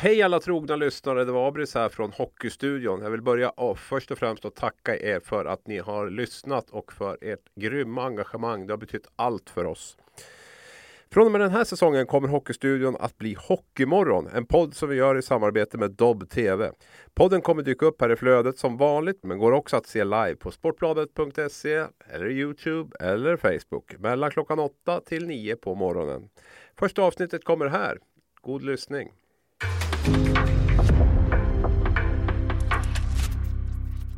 Hej alla trogna lyssnare, det var Abris här från Hockeystudion. Jag vill börja av först och främst att tacka er för att ni har lyssnat och för ert grymma engagemang. Det har betytt allt för oss. Från och med den här säsongen kommer Hockeystudion att bli Hockeymorgon, en podd som vi gör i samarbete med Dobb TV. Podden kommer dyka upp här i flödet som vanligt, men går också att se live på sportbladet.se, eller Youtube eller Facebook mellan klockan 8 till 9 på morgonen. Första avsnittet kommer här. God lyssning!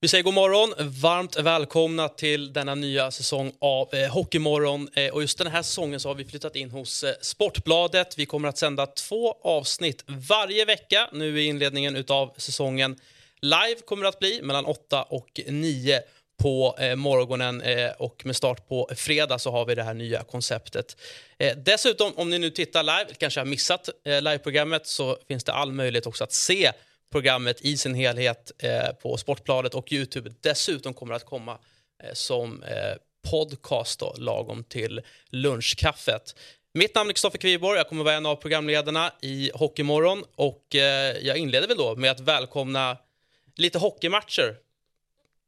Vi säger god morgon, varmt välkomna till denna nya säsong av eh, Hockeymorgon. Eh, och just den här säsongen så har vi flyttat in hos eh, Sportbladet. Vi kommer att sända två avsnitt varje vecka nu i inledningen av säsongen. Live kommer det att bli mellan 8 och 9 på eh, morgonen eh, och med start på fredag så har vi det här nya konceptet. Eh, dessutom, om ni nu tittar live, kanske har missat eh, liveprogrammet, så finns det all möjlighet också att se programmet i sin helhet eh, på Sportbladet och Youtube. Dessutom kommer det att komma eh, som eh, podcast då, lagom till lunchkaffet. Mitt namn är Kristoffer Kviborg, jag kommer vara en av programledarna i Hockeymorgon och eh, jag inleder väl då med att välkomna lite hockeymatcher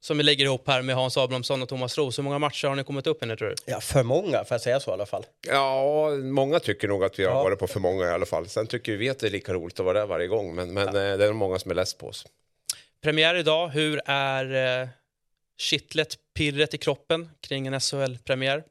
som vi lägger ihop här med Hans Abrahamsson och Thomas Roos. Hur många matcher har ni kommit upp i nu tror du? Ja, för många, får jag säga så i alla fall. Ja, många tycker nog att vi har Ja. varit på för många i alla fall. Sen tycker vi att det är lika roligt att vara där varje gång, men, men eh, det är nog många som är less på oss. Premiär idag, hur är eh, kittlet, pirret i kroppen kring en SHL-premiär?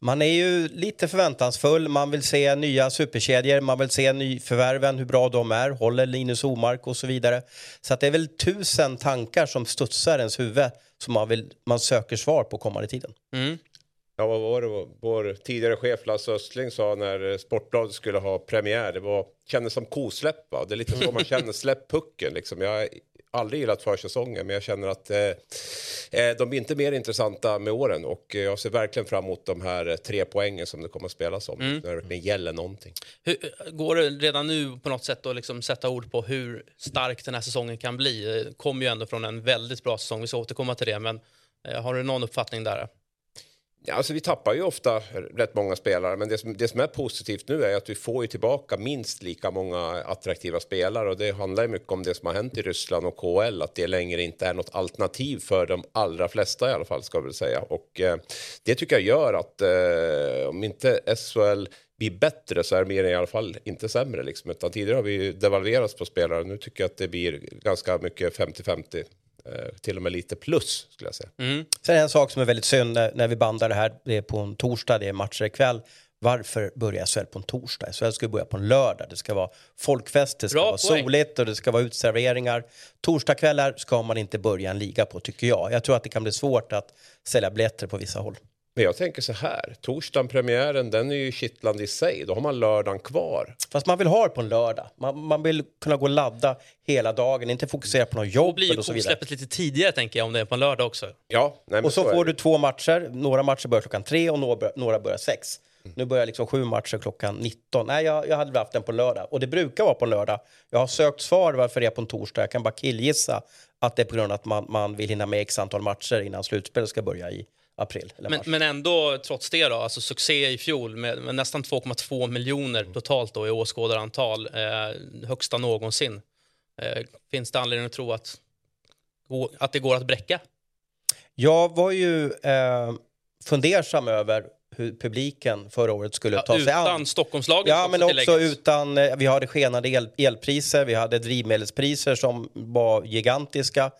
Man är ju lite förväntansfull, man vill se nya superkedjor, man vill se nyförvärven, hur bra de är, håller Linus Omark och så vidare. Så att det är väl tusen tankar som studsar ens huvud som man, vill, man söker svar på kommande tiden. Mm. Ja, vad var det vår tidigare chef Lasse Östling sa när Sportbladet skulle ha premiär? Det var, kändes som kosläpp, va? Det är lite så man känner, släpp pucken liksom. Jag aldrig gillat försäsongen, men jag känner att eh, eh, de blir inte mer intressanta med åren och eh, jag ser verkligen fram emot de här eh, tre poängen som det kommer att spelas om. När det verkligen gäller någonting. Hur, går det redan nu på något sätt att liksom sätta ord på hur stark den här säsongen kan bli? Det kommer ju ändå från en väldigt bra säsong, vi ska återkomma till det, men har du någon uppfattning där? Ja, alltså vi tappar ju ofta rätt många spelare, men det som, det som är positivt nu är att vi får ju tillbaka minst lika många attraktiva spelare och det handlar ju mycket om det som har hänt i Ryssland och KL, att det längre inte är något alternativ för de allra flesta i alla fall ska jag väl säga. Och eh, det tycker jag gör att eh, om inte SHL blir bättre så är det i alla fall inte sämre liksom, utan tidigare har vi ju devalverats på spelare. Nu tycker jag att det blir ganska mycket 50-50. Eh, till och med lite plus skulle jag säga. Sen är en sak som är väldigt synd när, när vi bandar det här, det är på en torsdag, det är matcher ikväll. Varför börjar SHL på en torsdag? SHL ska börja på en lördag. Det ska vara folkfest, det ska Bra vara poäng. soligt och det ska vara utserveringar. Torsdagskvällar ska man inte börja en liga på, tycker jag. Jag tror att det kan bli svårt att sälja biljetter på vissa håll. Men jag tänker så här, torsdagen premiären den är ju kittlande i sig, då har man lördagen kvar. Fast man vill ha det på en lördag. Man, man vill kunna gå och ladda hela dagen, inte fokusera på något Då jobb blir ju och så vidare. kosläppet lite tidigare tänker jag om det är på en lördag också. Ja, nej, men Och så är får du två matcher. Några matcher börjar klockan tre och några, några börjar sex. Nu börjar liksom sju matcher klockan 19. Nej, jag, jag hade väl haft den på lördag. Och det brukar vara på lördag. Jag har sökt svar varför det är på en torsdag. Jag kan bara killgissa att det är på grund av att man, man vill hinna med x antal matcher innan slutspelet ska börja i april Men, men ändå, trots det, då, alltså succé i fjol med, med nästan 2,2 miljoner totalt då, i åskådarantal, eh, högsta någonsin. Eh, finns det anledning att tro att, att det går att bräcka? Jag var ju eh, fundersam över hur publiken förra året skulle ta sig an. Utan Stockholmslaget Ja, men också tilläggas. utan, eh, vi hade skenande el, elpriser, vi hade drivmedelspriser som var gigantiska.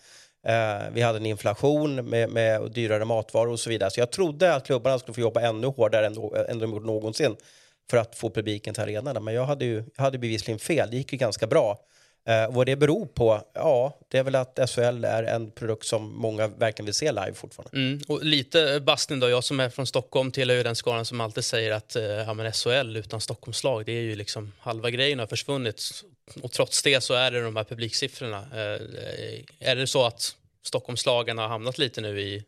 Eh, vi hade en inflation med, med dyrare matvaror och så vidare. Så jag trodde att klubbarna skulle få jobba ännu hårdare än, än de gjort någonsin för att få publiken till arenorna. Men jag hade ju jag hade bevisligen fel. Det gick ju ganska bra. Eh, vad det beror på? Ja, det är väl att SHL är en produkt som många verkligen vill se live fortfarande. Mm, och lite eh, bastning då, jag som är från Stockholm tillhör ju den skaran som alltid säger att eh, ja, men SHL utan Stockholmslag, det är ju liksom halva grejen har försvunnit. Och trots det så är det de här publiksiffrorna. Eh, är det så att Stockholmslagen har hamnat lite nu i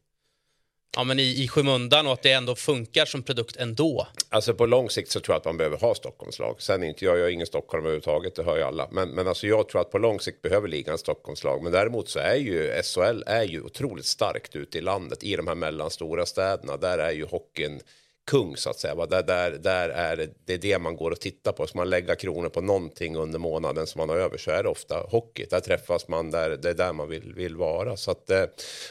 ja, men i, i skymundan och att det ändå funkar som produkt ändå. Alltså på lång sikt så tror jag att man behöver ha Stockholmslag. Sen är inte jag, jag är ingen Stockholm överhuvudtaget, det hör ju alla. Men, men alltså jag tror att på lång sikt behöver ligan Stockholmslag. Men däremot så är ju SHL är ju otroligt starkt ute i landet, i de här mellanstora städerna. Där är ju hockeyn kung så att säga. Där, där, där är det, det är det man går och tittar på. Ska man lägga kronor på någonting under månaden som man har över så är det ofta hockey. Där träffas man, där, det är där man vill, vill vara. Så att eh,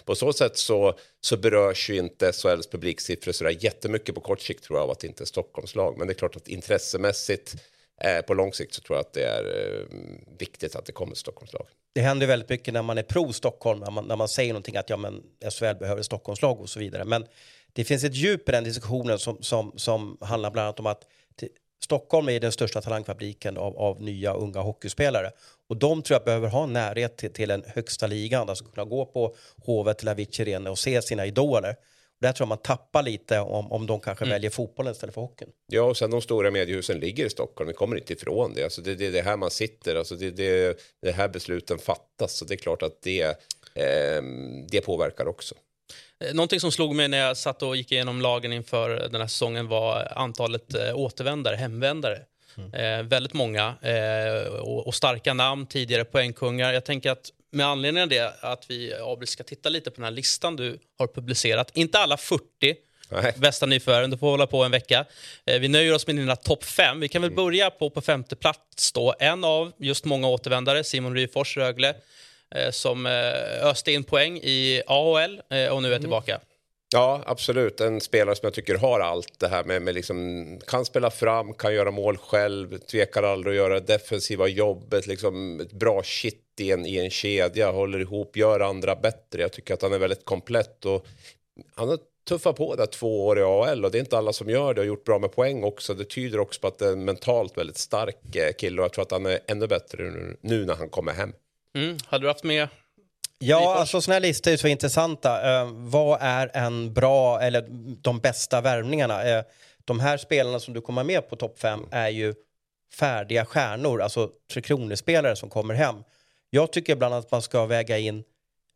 på så sätt så, så berörs ju inte SHLs publiksiffror så där jättemycket på kort sikt tror jag av att det inte är Stockholmslag. Men det är klart att intressemässigt eh, på lång sikt så tror jag att det är eh, viktigt att det kommer Stockholmslag. Det händer väldigt mycket när man är pro Stockholm, när man, när man säger någonting att ja, men SHL behöver Stockholmslag och så vidare. Men det finns ett djup i den diskussionen som, som, som handlar bland annat om att Stockholm är den största talangfabriken av, av nya unga hockeyspelare. Och de tror jag behöver ha närhet till, till den högsta ligan, alltså kunna gå på Hovet eller Avicii och se sina idoler. Och där tror jag man tappar lite om, om de kanske mm. väljer fotbollen istället för hockeyn. Ja, och sen de stora mediehusen ligger i Stockholm. Vi kommer inte ifrån det. Alltså det, det är det här man sitter. Alltså det, det, det här besluten fattas. Så det är klart att det, eh, det påverkar också. Eh, någonting som slog mig när jag satt och gick igenom lagen inför den här säsongen var antalet eh, återvändare, hemvändare. Mm. Eh, väldigt många eh, och, och, starka namn, tidigare poängkungar. Jag tänker att med anledning av det att vi, Abel, ska titta lite på den här listan du har publicerat. Inte alla 40 Nej. bästa nyförvärven, du får hålla på en vecka. Eh, vi nöjer oss med dina topp fem. Vi kan väl mm. börja på, på femte plats då. En av just många återvändare, Simon Ryfors, Rögle. Eh, som eh, öste in poäng i AHL eh, och nu är mm. tillbaka. Ja, absolut. En spelare som jag tycker har allt det här med, med liksom, kan spela fram, kan göra mål själv, tvekar aldrig att göra det defensiva jobbet, liksom ett bra shit i en, i en kedja, håller ihop, gör andra bättre. Jag tycker att han är väldigt komplett och han har tuffat på där två år i AHL och det är inte alla som gör det och gjort bra med poäng också. Det tyder också på att det är en mentalt väldigt stark kille och jag tror att han är ännu bättre nu när han kommer hem. Mm. Hade du haft med Ja, alltså sådana här listor är så intressanta. Uh, vad är en bra, eller de bästa värvningarna? Uh, de här spelarna som du kommer med på topp 5 är ju färdiga stjärnor, alltså Tre Kronor-spelare som kommer hem. Jag tycker ibland att man ska väga in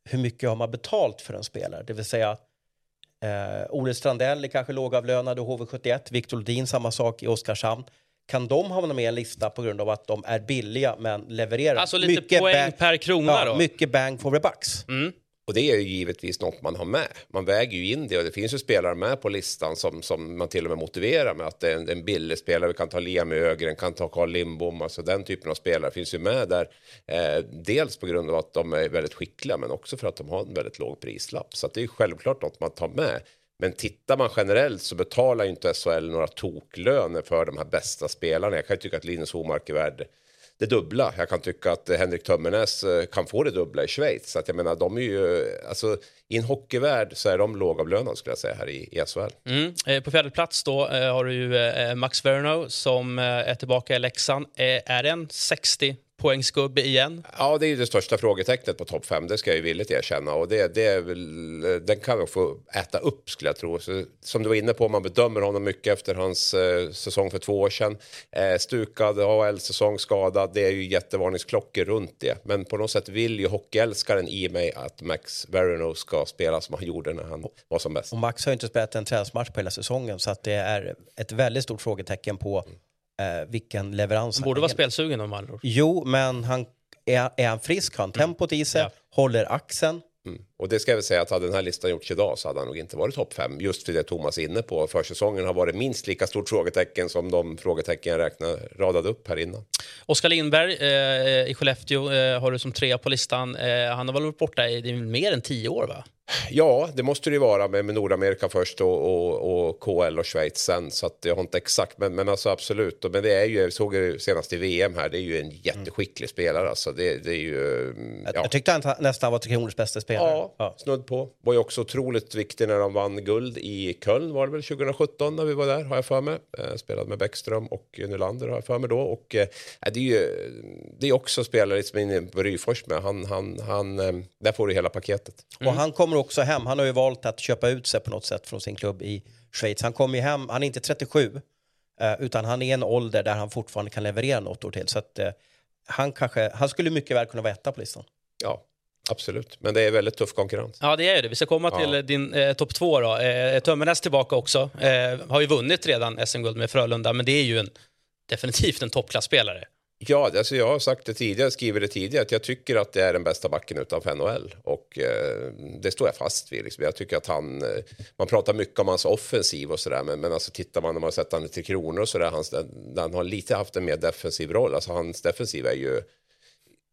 hur mycket har man betalt för en spelare, det vill säga uh, Ole Strandell är kanske lågavlönad och HV71, Viktor Lodin samma sak i Oskarshamn kan de hamna med i en lista på grund av att de är billiga men levererar alltså lite mycket poäng bang, per krona ja, då? Mycket bang for the bucks. Mm. Och det är ju givetvis något man har med. Man väger ju in det och det finns ju spelare med på listan som, som man till och med motiverar med att det är en, en billig spelare. Vi kan ta Liam Ögren, kan ta Carl Lindbom, alltså den typen av spelare finns ju med där. Eh, dels på grund av att de är väldigt skickliga men också för att de har en väldigt låg prislapp. Så det är självklart något man tar med. Men tittar man generellt så betalar ju inte SHL några toklöner för de här bästa spelarna. Jag kan ju tycka att Linus Homark är värd det dubbla. Jag kan tycka att Henrik Tömmernes eh, kan få det dubbla i Schweiz. Så att jag menar, de är ju, alltså, I en hockeyvärld så är de lågavlönade skulle jag säga här i, i SHL. Mm. Eh, på fjärde plats då eh, har du ju eh, Max Verno som eh, är tillbaka i Leksand. Eh, är det en 60 poängsgubbe igen? Ja, det är ju det största frågetecknet på topp 5, det ska jag ju villigt erkänna. Och det, det är väl, den kan nog få äta upp skulle jag tro. Så, som du var inne på, man bedömer honom mycket efter hans eh, säsong för två år sedan. Eh, stukad, AHL-säsong, skadad, det är ju jättevarningsklockor runt det. Men på något sätt vill ju hockeyälskaren i mig att Max Verino ska spela som han gjorde när han var som bäst. Och Max har ju inte spelat en träningsmatch på hela säsongen så att det är ett väldigt stort frågetecken på mm eh, vilken leverans han borde vara spelsugen om andra Jo, men han, är, är han frisk, har han mm. tempot i sig, ja. håller axeln. Mm. Och det ska jag väl säga att hade den här listan gjorts idag så hade han nog inte varit topp fem. Just för det Thomas är inne på. Försäsongen har varit minst lika stort frågetecken som de frågetecken jag räknade, radade upp här innan. Oskar Lindberg eh, i Skellefteå eh, har du som trea på listan. Eh, han har väl varit borta i mer än tio år va? Ja, det måste det ju vara med, med Nordamerika först och, och, och, KL och Schweiz sen. Så att jag har inte exakt, men, men alltså absolut. Men det är ju, jag såg det senast i VM här, det är ju en jätteskicklig spelare. Alltså det, det är ju, mm, ja. jag, tyckte han nästan var Tre Kronors bästa spelare. Ja, ja, snudd på. Var ju också otroligt viktig när de vann guld i Köln var det väl 2017 när vi var där har jag för mig. Eh, spelade med Bäckström och Nylander har jag för mig då. Och eh, det är ju det är också spelare som är inne på Ryfors med. Han, han, han, eh, där får du hela paketet. Mm. Och han kommer också hem. Han har ju valt att köpa ut sig på något sätt från sin klubb i Schweiz. Han kommer ju hem, han är inte 37, eh, utan han är i en ålder där han fortfarande kan leverera något år till. Så att, eh, han, kanske, han skulle mycket väl kunna vara etta på listan. Ja, absolut. Men det är väldigt tuff konkurrens. Ja, det är det. Vi ska komma till Ja. din eh, topp två. Då. Eh, Tömmernes tillbaka också. Eh, har ju vunnit redan SM-guld med Frölunda, men det är ju en, definitivt en toppklassspelare. Ja, alltså jag har sagt det tidigare, skrivit det tidigare, att jag tycker att det är den bästa backen utanför NHL. Och eh, det står jag fast vid. Liksom. Jag tycker att han, eh, man pratar mycket om hans offensiv och sådär, men, men alltså tittar man när man har sett han Tre Kronor och sådär, han har lite haft en mer defensiv roll. Alltså hans defensiv är ju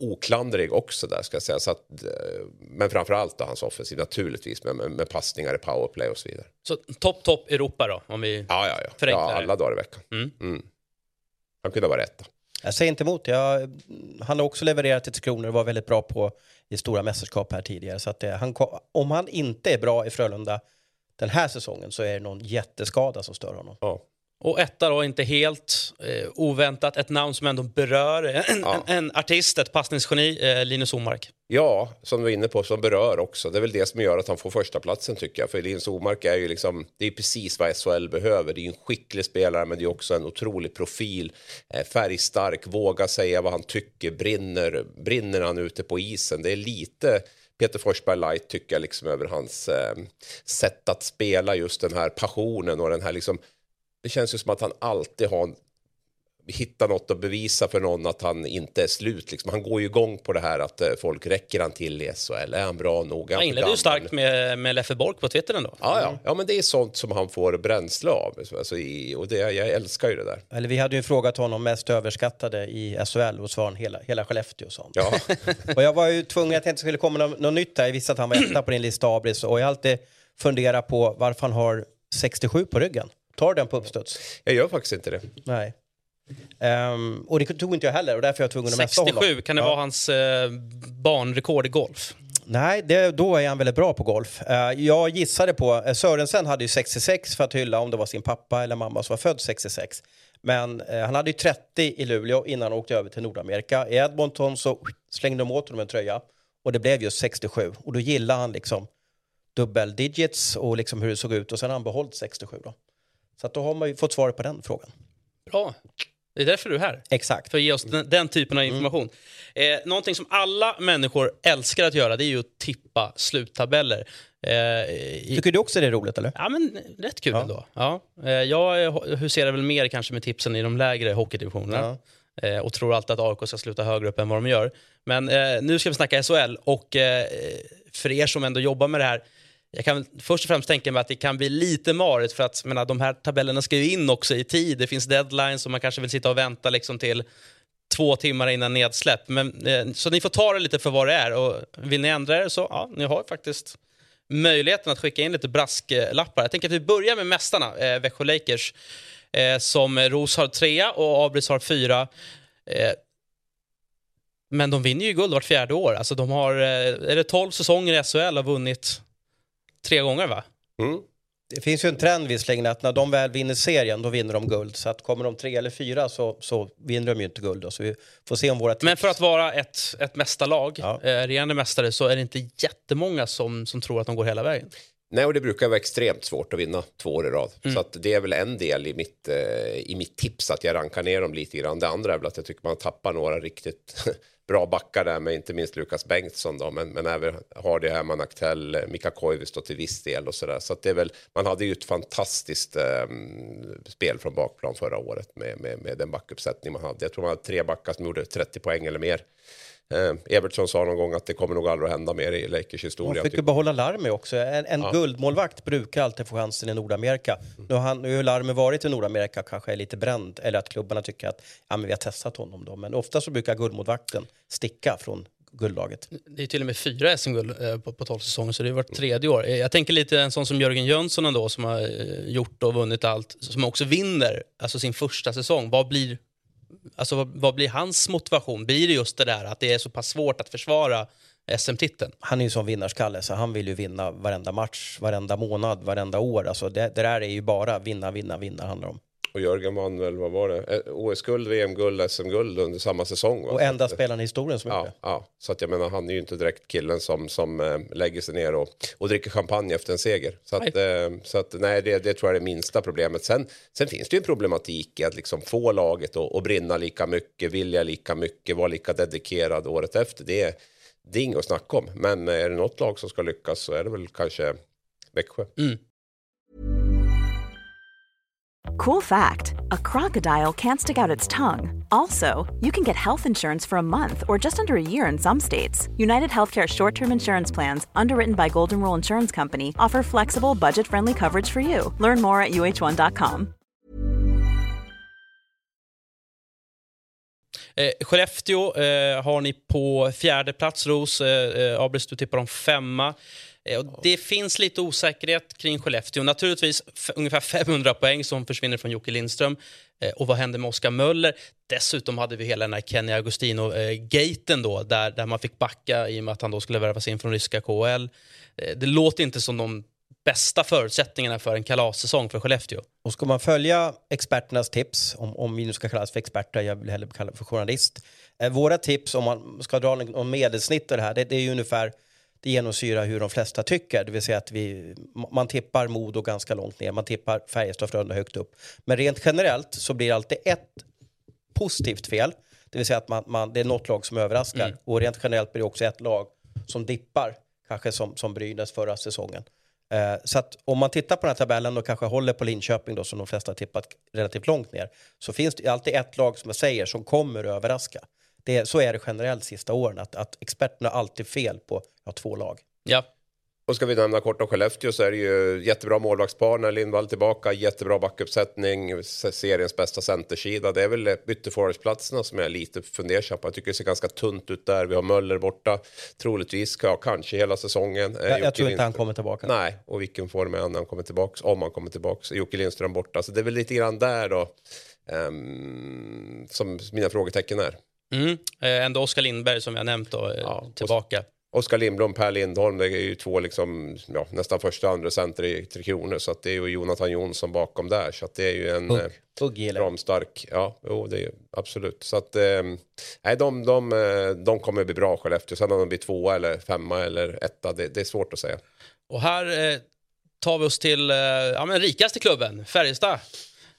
oklandrig också där ska jag säga. Så att, eh, men framförallt då hans offensiv naturligtvis med, med, med passningar i powerplay och så vidare. Så topp, topp Europa då, om vi... Ja, ja, ja. Förenklar ja alla dagar i veckan. Mm. Mm. Han kunde vara etta. Jag säger inte emot. Jag, han har också levererat till Tre Kronor och var väldigt bra på i stora mästerskap här tidigare. Så att det, han, om han inte är bra i Frölunda den här säsongen så är det någon jätteskada som stör honom. Ja. Och etta då, inte helt eh, oväntat, ett namn som ändå berör en, Ja. en, en artist, ett passningsgeni, eh, Linus Omark. Ja, som du var inne på, som berör också. Det är väl det som gör att han får första platsen tycker jag. För Linus Omark är ju liksom, det är precis vad SHL behöver. Det är en skicklig spelare, men det är också en otrolig profil. Eh, färgstark, vågar säga vad han tycker, brinner, brinner han ute på isen. Det är lite Peter Forsberg light tycker jag liksom över hans eh, sätt att spela just den här passionen och den här liksom. Det känns ju som att han alltid har hitta något att bevisa för någon att han inte är slut. Liksom. Han går ju igång på det här att eh, folk räcker han till i SHL? Är han bra nog? Han inledde ju starkt med, med Leffe Bork på Twitter ändå. Ja, ja. ja, men det är sånt som han får bränsle av. Alltså, i, och det, jag älskar ju det där. Eller vi hade ju frågat honom mest överskattade i SHL och svarade hela, hela Skellefteå och sånt. Ja, Och jag var ju tvungen att det inte skulle komma något, något nytt där. Jag visste att han var etta på din lista Abris och jag har alltid funderat på varför han har 67 på ryggen. Tar den på uppstuds? jag gör faktiskt inte det. Nej. Ehm, och det tog inte jag heller och därför är jag tvungen att mässa honom. 67, kan det Ja. vara hans eh, banrekord i golf? Nej, det, då är han väldigt bra på golf. Eh, jag gissade på, uh, Sörensen hade ju 66 för att hylla om det var sin pappa eller mamma som var född 66. Men eh, han hade ju 30 i Luleå innan han åkte över till Nordamerika. I Edmonton så slängde de åt honom en tröja och det blev just 67. Och då gillade han liksom dubbel digits och liksom hur det såg ut och sen har han behållit 67 då. Så att då har man ju fått svaret på den frågan. Bra. Det är därför du är här. Exakt. För att ge oss den, den typen av information. Eh, någonting som alla människor älskar att göra det är ju att tippa sluttabeller. Eh, i, Tycker du också det är roligt eller? Ja, men rätt kul Ja. ändå. Ja. Eh, jag eh, huserar väl mer kanske med tipsen i de lägre hockeydivisionerna. Eh, och tror alltid att AIK ska sluta högre upp än vad de gör. Men eh, nu ska vi snacka SHL och för er som ändå jobbar med det här jag kan först och främst tänka mig att det kan bli lite marigt för att menar, de här tabellerna ska ju in också i tid. Det finns deadlines och man kanske vill sitta och vänta liksom till två timmar innan nedsläpp. Men, eh, så ni får ta det lite för vad det är och vill ni ändra er så ja, ni har faktiskt möjligheten att skicka in lite brasklappar. Jag tänker att vi börjar med mästarna, eh, Växjö Lakers, eh, som Ros har trea och Abris har fyra. Eh, men de vinner ju guld vart fjärde år. Alltså de har, eh, är det 12 säsonger i SHL har vunnit tre gånger va? Mm. Det finns ju en trend visserligen att när de väl vinner serien då vinner de guld. Så att kommer de tre eller fyra så, så vinner de ju inte guld. Då. Så vi får se om våra tips... Men för att vara ett, ett mästarlag, Ja. eh, regerande mästare, så är det inte jättemånga som, som tror att de går hela vägen. Nej, och det brukar vara extremt svårt att vinna två år i rad. Så att det är väl en del i mitt, eh, i mitt tips att jag rankar ner dem lite grann. Det andra är väl att jag tycker man tappar några riktigt bra backar där med inte minst Lukas Bengtsson då, men, men även Hardy Herman Aktell, eh, Mika Koivisto till viss del och sådär. Så att det är väl, man hade ju ett fantastiskt eh, spel från bakplan förra året med, med, med den backuppsättning man hade. Jag tror man hade tre backar som gjorde 30 poäng eller mer. Eh, Evertsson sa någon gång att det kommer nog aldrig att hända mer i Lakers historia. fick ju behålla Larmi också. En, en Ja. guldmålvakt brukar alltid få chansen i Nordamerika. Nu har, han, nu har Larmi varit i Nordamerika kanske är lite bränd eller att klubbarna tycker att ja, men vi har testat honom då. Men ofta så brukar guldmålvakten sticka från guldlaget. Det är till och med fyra SM-guld eh, på, på 12 säsonger, så det har varit tredje år. Eh, Jag tänker lite en sån som Jörgen Jönsson ändå, som har eh, gjort och vunnit allt, som också vinner alltså sin första säsong. Vad blir, alltså, vad, vad blir hans motivation? Blir det just det där att det är så pass svårt att försvara SM-titeln? Han är ju som vinnarskalle så han vill ju vinna varenda match, varenda månad, varenda år. Alltså det, det där är ju bara vinna, vinna, vinna handlar om. Och Jörgen vann väl, vad var det? Eh, OS-guld, VM-guld, SM-guld under samma säsong. Va? Och enda att- spelaren i historien som Ja, det. ja, så att jag menar han är ju inte direkt killen som, som äh, lägger sig ner och, och dricker champagne efter en seger. Så att, äh, så att nej, det, det tror jag är det minsta problemet. Sen, sen finns det ju en problematik i att liksom få laget att att brinna lika mycket, vilja lika mycket, vara lika dedikerad året efter. Det är, det är inget att snacka om. Men är det något lag som ska lyckas så är det väl kanske Växjö. Mm. Cool fact a crocodile can't stick out its tongue. Also, you can get health insurance for a month or just under a year in some states. United Healthcare short term insurance plans, underwritten by Golden Rule Insurance Company, offer flexible, budget friendly coverage for you. Learn more at uh1.com. Eh, Skellefteå eh, har ni på fjärde plats, Ros. Eh, eh, Abris, du tippar femma. Eh, och det finns lite osäkerhet kring Skellefteå. Naturligtvis ungefär 500 poäng som försvinner från Jocke Lindström. Eh, och vad händer med Oskar Möller? Dessutom hade vi hela den här Kenny Agostino-gaten då, där, där man fick backa i och med att han då skulle värvas in från ryska KHL. Eh, det låter inte som de bästa förutsättningarna för en kalassäsong för Skellefteå. Och ska man följa experternas tips, om, om vi nu ska kallas för experter, jag vill hellre kalla för journalist. Eh, våra tips, om man ska dra någon medelsnitt av det här, det, det är ju ungefär, det genomsyrar hur de flesta tycker. Det vill säga att vi, man tippar Modo ganska långt ner, man tippar Färjestad Frölunda högt upp. Men rent generellt så blir det alltid ett positivt fel, det vill säga att man, man, det är något lag som överraskar. Och rent generellt blir det också ett lag som dippar, kanske som, som Brynäs förra säsongen. Eh, så att om man tittar på den här tabellen och kanske håller på Linköping då som de flesta har tippat relativt långt ner så finns det alltid ett lag som jag säger som kommer att överraska. Det, så är det generellt sista åren att, att experterna har alltid fel på ja, två lag. Ja, Och ska vi nämna kort om Skellefteå så är det ju jättebra målvaktspar när Lindvall tillbaka, jättebra backuppsättning, seriens bästa centersida. Det är väl ytterforwardsplatserna som jag är lite fundersam på. Jag tycker det ser ganska tunt ut där. Vi har Möller borta, troligtvis ska kanske hela säsongen. Jag, jag tror inte han kommer tillbaka. Nej, och vilken form är han när han kommer tillbaks? Om han kommer tillbaks. Jocke Lindström borta. Så det är väl lite grann där då ehm, som mina frågetecken är. Mm. eh, ändå Oskar Lindberg som jag nämnt då, eh, Ja, tillbaka. Oskar Lindblom, Per Lindholm, det är ju två liksom, ja, nästan första och andra center i Tre Kronor. Så att det är ju Jonathan Jonsson bakom där. Så att det är ju en eh, Hugg, Hugg gillar jag. ramstark. Ja, jo, det är absolut. Så att eh, nej, de, de, eh, de kommer bli bra Skellefteå. Sen om de blir tvåa eller femma eller etta, det, det är svårt att säga. Och här eh, tar vi oss till eh, ja, men rikaste klubben, Färjestad.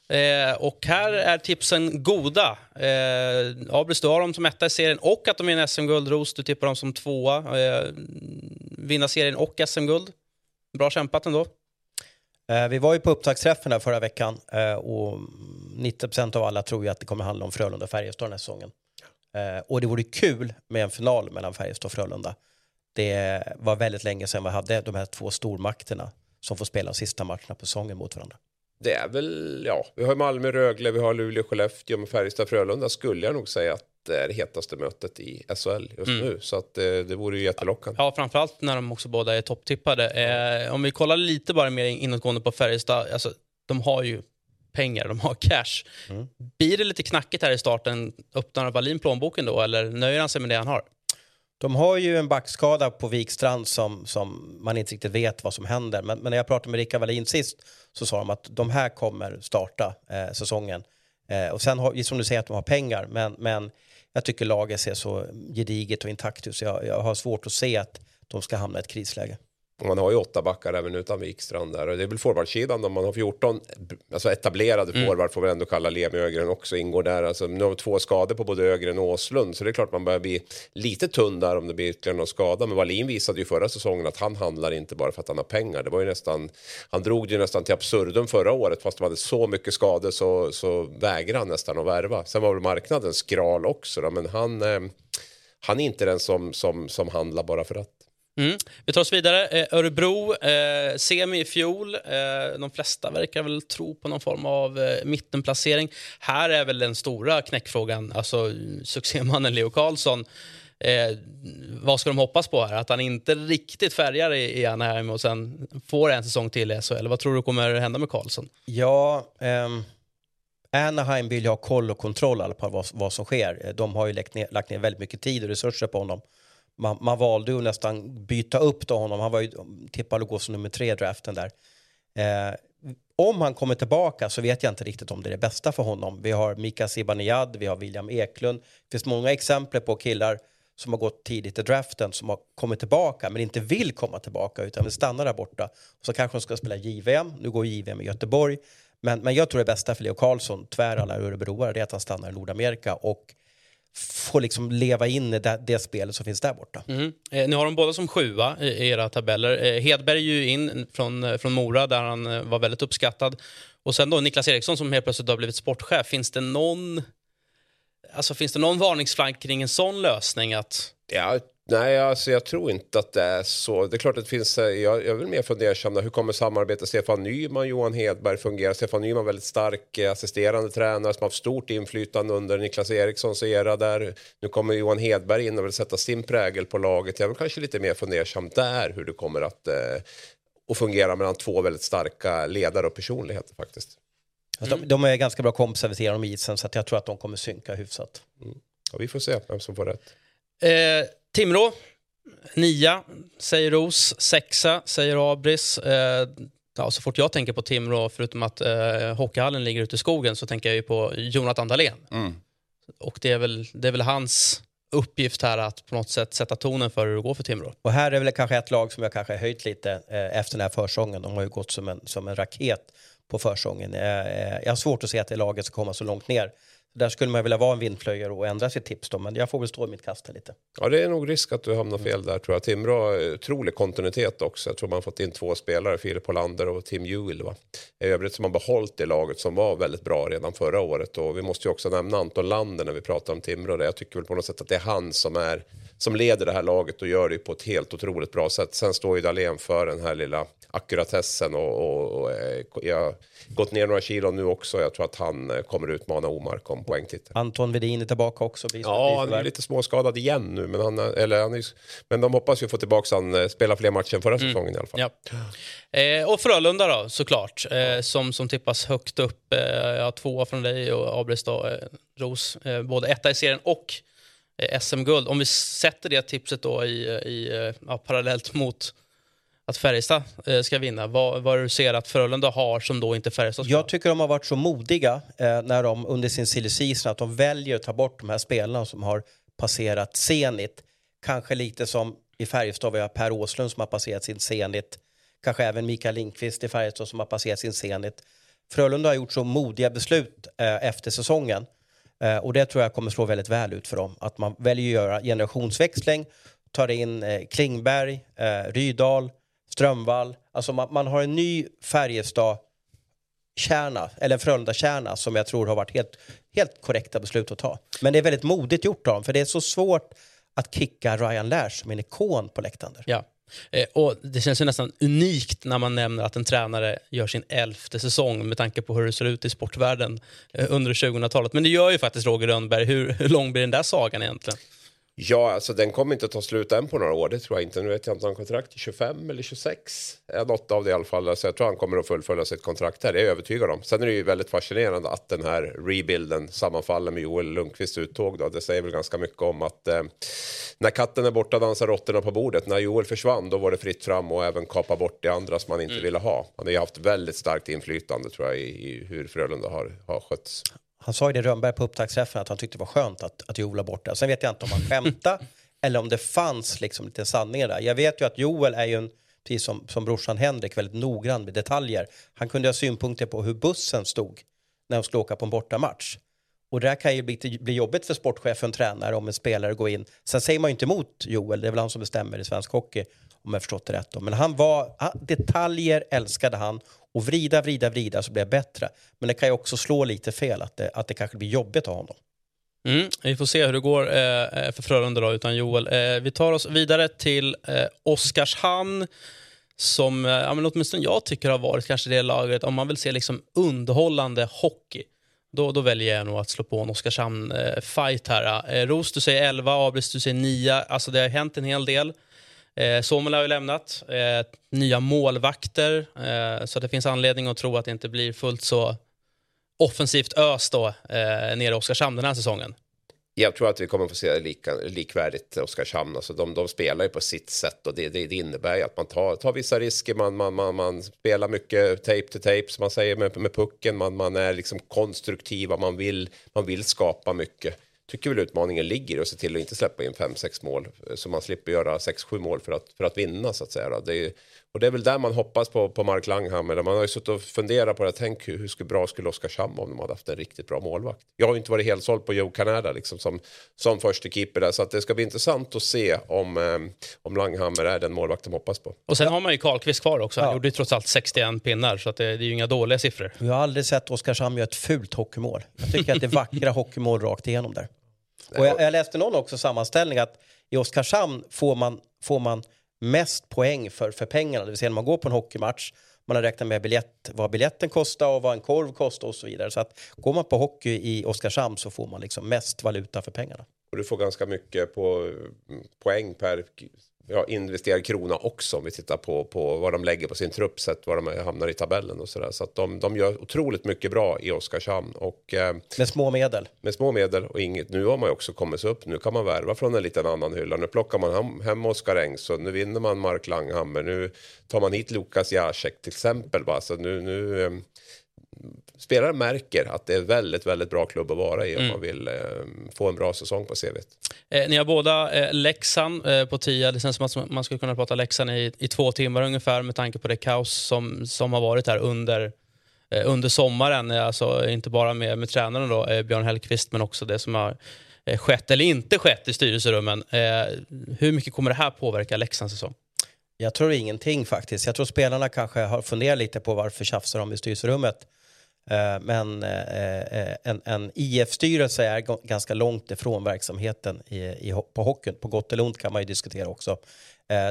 Eh, och här är tipsen goda. Eh, Abris, du har dem som etta i serien och att de är en SM-guld. Ros, du tippar dem som tvåa. Eh, vinna serien och SM-guld. Bra kämpat ändå. Eh, vi var ju på upptaktsträffen här förra veckan eh, och 90% av alla tror ju att det kommer handla om Frölunda och Färjestad den här säsongen. Eh, och det vore kul med en final mellan Färjestad och Frölunda. Det var väldigt länge sedan vi hade de här två stormakterna som får spela de sista matcherna på säsongen mot varandra. Det är väl, ja, vi har Malmö, Rögle, vi har Luleå, Skellefteå, med Färjestad, Frölunda skulle jag nog säga att det är det hetaste mötet i SHL just nu. Så att eh, det vore ju jättelockande. Ja, framförallt när de också båda är topptippade. Eh, om vi kollar lite bara mer inåtgående på Färjestad. Alltså, de har ju pengar, de har cash. Blir det lite knackigt här i starten? Öppnar Wallin plånboken då eller nöjer han sig med det han har? De har ju en backskada på Wikstrand som, som man inte riktigt vet vad som händer. Men, men när jag pratade med Rickard Wallin sist så sa de att de här kommer starta eh, säsongen. Eh, och sen har, som du säger att de har pengar, men, men jag tycker laget ser så gediget och intakt ut så jag, jag har svårt att se att de ska hamna i ett krisläge. Och man har ju åtta backar även utan Wikstrand där. Och det är väl forwardsidan om man har 14 alltså etablerade forward får vi ändå kalla Lemi Ögren också ingår där. Alltså nu har vi två skador på både Ögren och Åslund så det är klart man börjar bli lite tunn där om det blir ytterligare någon skada. Men Wallin visade ju förra säsongen att han handlar inte bara för att han har pengar. Det var ju nästan, han drog det ju nästan till absurdum förra året fast de hade så mycket skador så, så vägrade han nästan att värva. Sen var väl marknaden skral också då, men han, eh, han är inte den som, som, som handlar bara för att. Mm. Vi tar oss vidare. Eh, Örebro, eh, semi i fjol. Eh, de flesta verkar väl tro på någon form av eh, mittenplacering. Här är väl den stora knäckfrågan, alltså succémannen Leo Karlsson. Eh, vad ska de hoppas på här? Att han inte riktigt färgar i, i Anaheim och sen får en säsong till i SHL. Vad tror du kommer hända med Karlsson? Ja, ehm, Anaheim vill ju ha koll och kontroll på alla vad, vad som sker. De har ju lagt ner, lagt ner väldigt mycket tid och resurser på honom. Man, man valde att nästan byta upp då honom. Han var ju tippad att gå som nummer tre i draften där. Eh, om han kommer tillbaka så vet jag inte riktigt om det är det bästa för honom. Vi har Mika Zibanejad, vi har William Eklund. Det finns många exempel på killar som har gått tidigt i draften som har kommit tillbaka men inte vill komma tillbaka utan vill stanna där borta. Så kanske de ska spela JVM. Nu går JVM i Göteborg. Men, men jag tror det bästa för Leo Karlsson, tvär alla örebroare, det är att han stannar i Nordamerika och få liksom leva in i det, det spelet som finns där borta. Mm. Eh, ni har dem båda som sjua i, i era tabeller. Eh, Hedberg är ju in från, eh, från Mora där han eh, var väldigt uppskattad. Och sen då Niklas Eriksson som helt plötsligt har blivit sportchef. Finns det någon, alltså, finns det någon varningsflagg kring en sån lösning? att... Ja, nej, alltså jag tror inte att det är så. Det är klart att det finns, eh, jag, jag är väl mer fundersam hur kommer samarbetet Stefan Nyman, Johan Hedberg fungera? Stefan Nyman väldigt stark eh, assisterande tränare som har haft stort inflytande under Niklas Erikssons era där. Nu kommer Johan Hedberg in och vill sätta sin prägel på laget. Jag är kanske lite mer fundersam där hur det kommer att, eh, att fungera mellan två väldigt starka ledare och personligheter faktiskt. Alltså, de, de är ganska bra kompisar vid sidan om isen så att jag tror att de kommer synka hyfsat. Ja, vi får se vem som får rätt. Eh, Timrå, nia säger Ros, sexa säger Abris. Eh, ja, så fort jag tänker på Timrå, förutom att eh, hockeyhallen ligger ute i skogen, så tänker jag ju på Jonathan Dahlén. Och det är, väl, det är väl hans uppgift här att på något sätt sätta tonen för hur det går för Timrå. Och här är väl kanske ett lag som jag kanske höjt lite eh, efter den här försången. De har ju gått som en, som en raket på försången. Eh, eh, jag har svårt att se att det laget ska komma så långt ner. Där skulle man vilja vara en vindflöjare och ändra sitt tips då, men jag får väl stå i mitt kast här lite. Ja, det är nog risk att du hamnar fel där tror jag. Timrå har otrolig kontinuitet också. Jag tror man har fått in två spelare, Filip Hollander och Tim Ewell. Va? I övrigt så har behållit det laget som var väldigt bra redan förra året. Och vi måste ju också nämna Anton Lander när vi pratar om Timrå. Jag tycker väl på något sätt att det är han som, är, som leder det här laget och gör det på ett helt otroligt bra sätt. Sen står ju Dahlén för den här lilla akkuratessen och, och, och eh, jag har gått ner några kilo nu också. Jag tror att han eh, kommer utmana Omark om poängtitel. Anton Vedin är tillbaka också. Ja, han är lite småskadad igen nu, men, han, eller han är, men de hoppas ju få tillbaka han, eh, spela fler matcher än förra säsongen i alla fall. Ja. Eh, och Frölunda då, såklart, eh, som, som tippas högt upp. Eh, ja, tvåa från dig och Abris då, eh, Ros. Eh, både etta i serien och SM-guld. Om vi sätter det tipset då i, i, eh, ja, parallellt mot att Färjestad eh, ska vinna, vad, vad du ser att Frölunda har som då inte Färjestad ska? Jag tycker de har varit så modiga eh, när de under sin silly att de väljer att ta bort de här spelarna som har passerat Zenit. Kanske lite som i Färjestad, vi har Per Åslund som har passerat sin Zenit. Kanske även Mikael Lindqvist i Färjestad som har passerat sin Zenit. Frölunda har gjort så modiga beslut eh, efter säsongen. Eh, och det tror jag kommer slå väldigt väl ut för dem. Att man väljer att göra generationsväxling, tar in eh, Klingberg, eh, Rydal, Strömvall. Alltså man, man har en ny Färjestad kärna, eller en Frölunda-kärna som jag tror har varit helt, helt korrekta beslut att ta. Men det är väldigt modigt gjort av dem, för det är så svårt att kicka Ryan Lash som en ikon på läktaren. Ja. Eh, och det känns ju nästan unikt när man nämner att en tränare gör sin elfte säsong med tanke på hur det ser ut i sportvärlden eh, under 2000-talet. Men det gör ju faktiskt Roger Rönnberg. Hur, hur lång blir den där sagan egentligen? Ja, alltså den kommer inte ta slut än på några år, det tror jag inte. Nu vet jag inte om kontrakt är 25 eller 26. Ja, något av det i alla fall. Alltså, jag tror han kommer att fullfölja sitt kontrakt här, det är jag övertygad om. Sen är det ju väldigt fascinerande att den här rebuilden sammanfaller med Joel Lundqvists uttåg. Då. Det säger väl ganska mycket om att eh, när katten är borta dansar råttorna på bordet. När Joel försvann då var det fritt fram och även kapa bort det andra som man inte ville ha. Han har ju haft väldigt starkt inflytande tror jag i, i hur Frölunda har, har skötts. Han sa ju det Rönnberg på upptaktsträffen att han tyckte det var skönt att, att Joel var borta. Sen vet jag inte om han skämtade eller om det fanns liksom lite sanningar där. Jag vet ju att Joel är ju en, precis som, som brorsan Henrik, väldigt noggrann med detaljer. Han kunde ha synpunkter på hur bussen stod när de skulle åka på en bortamatch. Och det där kan ju bli, bli jobbigt för sportchefen, tränare, om en spelare går in. Sen säger man ju inte emot Joel, det är väl han som bestämmer i svensk hockey, om jag förstått det rätt. Då. Men han var, detaljer älskade han och vrida, vrida, vrida så blir jag bättre. Men det kan ju också slå lite fel, att det, att det kanske blir jobbigt att ha honom. Mm, vi får se hur det går eh, eh, för Frölunda då, utan Joel. Eh, vi tar oss vidare till eh, Oskarshamn som eh, ja, men åtminstone jag tycker har varit kanske det laget, om man vill se liksom underhållande hockey, då, då väljer jag nog att slå på en Oskarshamn-fight eh, här. Eh, Ros, du säger 11, Abris, du säger 9. Alltså det har hänt en hel del. Eh, Somela har ju lämnat, eh, nya målvakter, eh, så det finns anledning att tro att det inte blir fullt så offensivt ös då, eh, nere i Oskarshamn den här säsongen. Jag tror att vi kommer få se lika, likvärdigt Oskarshamn. Alltså de, de spelar ju på sitt sätt och det, det, det innebär ju att man tar, tar vissa risker. Man, man, man, man spelar mycket tape to tape som man säger med, med pucken. Man, man är liksom konstruktiva, man vill, man vill skapa mycket. Tycker väl utmaningen ligger och se till att inte släppa in 5-6 mål eh, så man slipper göra 6-7 mål för att, för att vinna så att säga. Det är, och det är väl där man hoppas på, på Mark Langhammer. Man har ju suttit och funderat på det. Tänk hur, hur bra skulle Oskarshamn vara om de hade haft en riktigt bra målvakt. Jag har ju inte varit helt såld på Joe Canada liksom, som, som första keeper där. Så att det ska bli intressant att se om, eh, om Langhammer är den målvakt de hoppas på. Och sen har man ju Karlqvist kvar också. Han Ja. gjorde ju trots allt 61 pinnar, så att det, det är ju inga dåliga siffror. Jag har aldrig sett Oskarshamn göra ett fult hockeymål. Jag tycker att det är vackra hockeymål rakt igenom där. Och jag, jag läste någon också sammanställning att i Oskarshamn får man, får man mest poäng för, för pengarna. Det vill säga när man går på en hockeymatch, man har räknat med biljett, vad biljetten kostar och vad en korv kostar och så vidare. Så att går man på hockey i Oskarshamn så får man liksom mest valuta för pengarna. Och du får ganska mycket på poäng per ja, investerad krona också om vi tittar på, på vad de lägger på sin trupp sett var de hamnar i tabellen och sådär. Så att de, de gör otroligt mycket bra i Oskarshamn och eh, Med små medel. med små medel och inget. Nu har man ju också kommit upp. Nu kan man värva från en liten annan hylla. Nu plockar man hem, hem Oskar Engsund. Nu vinner man Mark Langhammer. Nu tar man hit Lukas Jacek till exempel. Va? Så nu, nu eh, spelaren märker att det är väldigt, väldigt bra klubb att vara i om man vill eh, få en bra säsong på CVt. Eh, ni har båda eh, Leksand eh, på 10. Det känns som att man skulle kunna prata Leksand i, i två timmar ungefär med tanke på det kaos som, som har varit här under, eh, under sommaren. Eh, Alltså inte bara med, med tränaren då, eh, Björn Hellkvist men också det som har eh, skett eller inte skett i styrelserummen. Eh, hur mycket kommer det här påverka Leksands säsong? Jag tror ingenting faktiskt. Jag tror spelarna kanske har funderat lite på varför tjafsar de i styrelserummet. Eh, men eh, eh, en, en IF-styrelse är ganska långt ifrån verksamheten i, i, på hockeyn. På gott eller ont kan man ju diskutera också.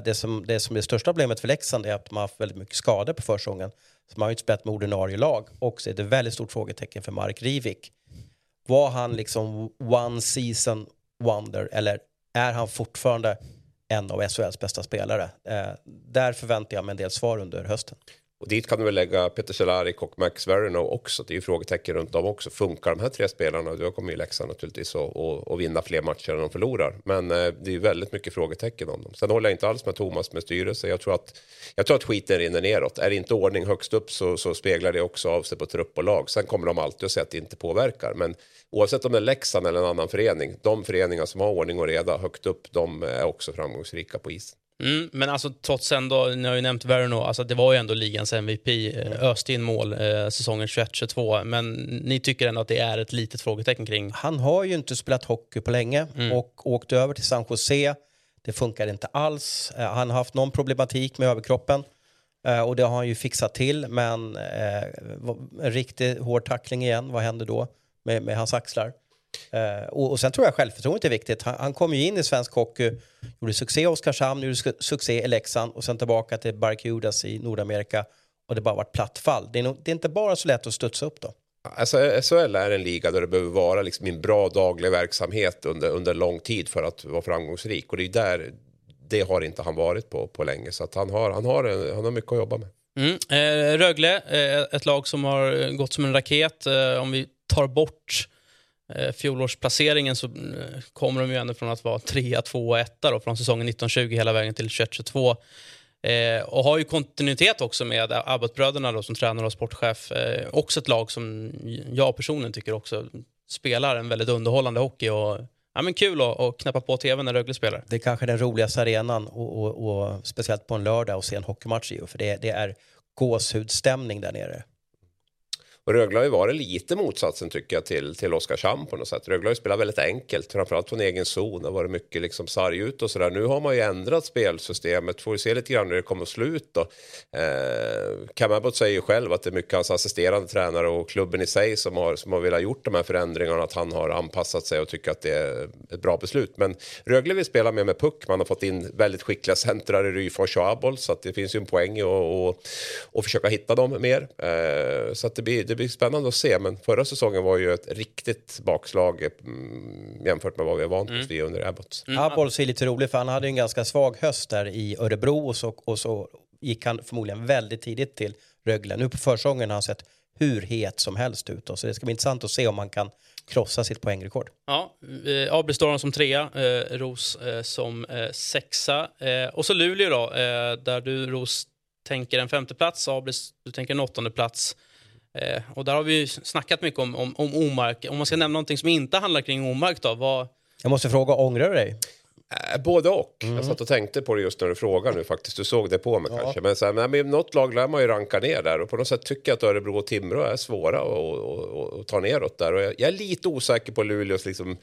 Det som, det som är det största problemet för Leksand är att de har haft väldigt mycket skador på försäsongen. Så man har ju inte spelat med ordinarie lag. Och så är det ett väldigt stort frågetecken för Mark Rivik. Var han liksom one season wonder eller är han fortfarande en av SHLs bästa spelare? Eh, där förväntar jag mig en del svar under hösten. Och dit kan du väl lägga Peter Cehlárik och Max Verino också. Det är ju frågetecken runt dem också. Funkar de här tre spelarna? Då kommer ju Leksand naturligtvis att vinna fler matcher än de förlorar. Men eh, det är ju väldigt mycket frågetecken om dem. Sen håller jag inte alls med Thomas med styrelse. Jag tror att, jag tror att skiten rinner neråt. Är det inte ordning högst upp så, så speglar det också av sig på trupp och lag. Sen kommer de alltid att säga att det inte påverkar. Men oavsett om det är Leksand eller en annan förening. De föreningar som har ordning och reda högt upp, de är också framgångsrika på isen. Mm, men alltså trots ändå, ni har ju nämnt Verno, alltså det var ju ändå ligans MVP, eh, öste in mål eh, säsongen 21-22, men ni tycker ändå att det är ett litet frågetecken kring Han har ju inte spelat hockey på länge och åkt över till San Jose. Det funkar inte alls. Eh, Han har haft någon problematik med överkroppen eh, och det har han ju fixat till. Men eh, en riktigt hård tackling igen, vad händer då med, med hans axlar? Eh, och, och sen tror jag självförtroendet är viktigt. Han, han kom ju in i svensk hockey, gjorde succé i Oskarshamn, gjorde su- succé i Leksand och sen tillbaka till Barracudas i Nordamerika och det bara varit platt fall. Det är, nog, det är inte bara så lätt att studsa upp då. Alltså, SHL är en liga där det behöver vara liksom en bra daglig verksamhet under, under lång tid för att vara framgångsrik. Och det är där, det har inte han varit på, på länge. Så att han, har, han, har, en- han har mycket att jobba med. Mm. Eh, Rögle, eh, ett lag som har gått som en raket. Eh, om vi tar bort eh, fjolårsplaceringen så eh, kommer de ju ändå från att vara 3, 2 och 1 då, från säsongen 1920 hela vägen till 21-22. Eh, och har ju kontinuitet också med Abbott-bröderna då, som tränare och sportchef. Eh, också ett lag som jag personligen tycker också spelar en väldigt underhållande hockey. Och, ja, men kul att, att knäppa på tv när Rögle spelar. Det är kanske den roligaste arenan och, och, och speciellt på en lördag och se en hockeymatch i. För det, det är gåshudstämning där nere. Och Rögle har ju varit lite motsatsen tycker jag till, till Oskarshamn på något sätt. Rögle har ju spelat väldigt enkelt, framförallt från egen zon. Det har varit mycket liksom sarg ut och sådär. Nu har man ju ändrat spelsystemet. Får vi se lite grann hur det kommer slut då. Eh, Kamabot säger ju själv att det är mycket hans assisterande tränare och klubben i sig som har, som har velat gjort de här förändringarna. Att han har anpassat sig och tycker att det är ett bra beslut. Men Rögle vill spela mer med puck. Man har fått in väldigt skickliga centrar i Ryfors och Abol Så att det finns ju en poäng i att och, och försöka hitta dem mer. Eh, så att det blir, det blir spännande att se. Men förra säsongen var ju ett riktigt bakslag mm, jämfört med vad vi är vant vid under Abbott. Mm. Abols är lite rolig för han hade ju en ganska svag höst där i Örebro och så, och så gick han förmodligen väldigt tidigt till Rögle. Nu på försäsongen har han sett hur het som helst ut. då. Så det ska bli intressant att se om han kan krossa sitt poängrekord. Ja, eh, AB står de som trea, eh, Ros eh, som eh, sexa. Eh, och så Luleå då, eh, där du Ros tänker en femteplats, AB du tänker en åttonde plats. Eh, och där har vi ju snackat mycket om, om, om Omark. Om man ska nämna någonting som inte handlar kring Omark då, vad... Jag måste fråga, ångrar du dig? Eh, både och. Jag satt och tänkte på det just när du frågade nu faktiskt. Du såg det på mig kanske. Men, så här, men, men något lag lär man ju ranka ner där. Och på något sätt tycker jag att Örebro och Timrå är svåra att att ta neråt där. Och jag, jag är lite osäker på Luleås liksom...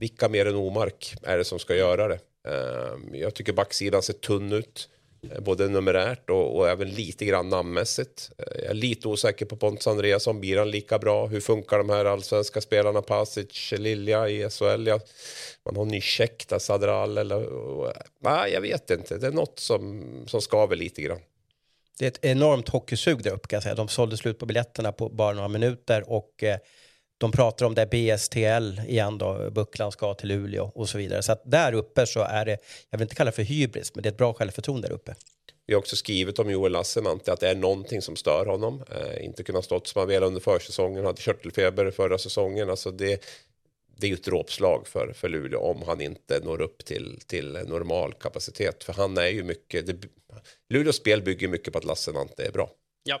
Vilka mer än Omark är det som ska göra det? Eh, jag tycker backsidan ser tunn ut. Eh, både numerärt och, och även lite grann namnmässigt. Eh, jag är lite osäker på Pontus Andreasson. Blir han lika bra? Hur funkar de här allsvenska spelarna? Pasic, Lilja i SHL? Ja, man har ny check där, Sadral eller... och- eh, Nej, jag vet inte. Det är något som, som skaver lite grann. Det är ett enormt hockeysug där uppe kan jag säga. De sålde slut på biljetterna på bara några minuter och eh, de pratar om det BSTL igen då, Bucklan ska till Luleå och så vidare. Så att där uppe så är det, jag vill inte kalla det för hybris, men det är ett bra självförtroende där uppe. Vi har också skrivit om Joel Lassinantti att det är någonting som stör honom. Eh, inte kunnat stått som han ville under försäsongen, hade körtelfeber förra säsongen. Alltså det, det är ju ett dråpslag för, för Luleå om han inte når upp till, till normal kapacitet. För han är ju mycket... Det, Luleås spel bygger mycket på att Lassinantti är bra. Ja.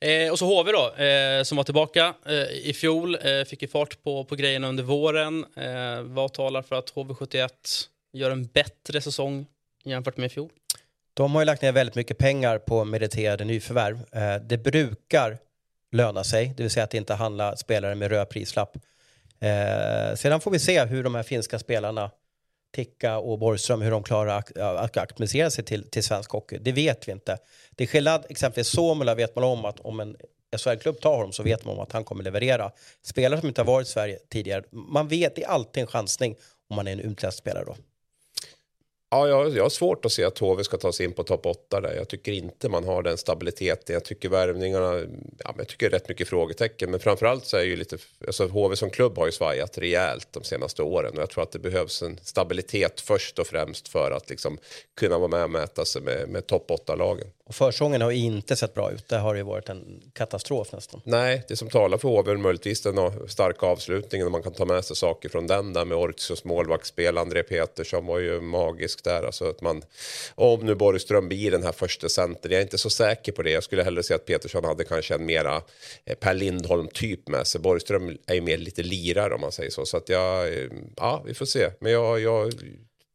Eh, och så HV då, eh, som var tillbaka eh, i fjol, eh, fick ju fart på, på grejerna under våren. Eh, vad talar för att HV71 gör en bättre säsong jämfört med i fjol? De har ju lagt ner väldigt mycket pengar på meriterade nyförvärv. Eh, det brukar löna sig, det vill säga att inte handla spelare med röd prislapp. Eh, sedan får vi se hur de här finska spelarna Ticka och Borgström, hur de klarar att, akklimatisera sig till, till svensk hockey. Det vet vi inte. Det är skillnad, exempelvis Somula vet man om att om en SHL-klubb tar honom så vet man om att han kommer leverera. Spelare som inte har varit i Sverige tidigare, man vet, det är alltid en chansning om man är en utländsk spelare då. Ja, jag, jag har svårt att se att HV ska ta sig in på topp 8 där. Jag tycker inte man har den stabiliteten. Jag tycker värvningarna, ja, men jag tycker rätt mycket frågetecken. Men framförallt så är ju lite, alltså HV som klubb har ju svajat rejält de senaste åren. Och jag tror att det behövs en stabilitet först och främst för att liksom kunna vara med och mäta sig med, med topp 8-lagen. Och försången har inte sett bra ut. Det har ju varit en katastrof nästan. Nej, det som talar för HV är möjligtvis den starka avslutningen och man kan ta med sig saker från den där med Ortius målvaktsspel. André Petersson var ju magisk där. Alltså att man, om nu Borgström blir den här första center, jag är inte så säker på det. Jag skulle hellre se att Petersson hade kanske en mera eh, Per Lindholm-typ med sig. Borgström är ju mer lite lirare om man säger så. Så att jag, eh, ja, vi får se. Men jag, jag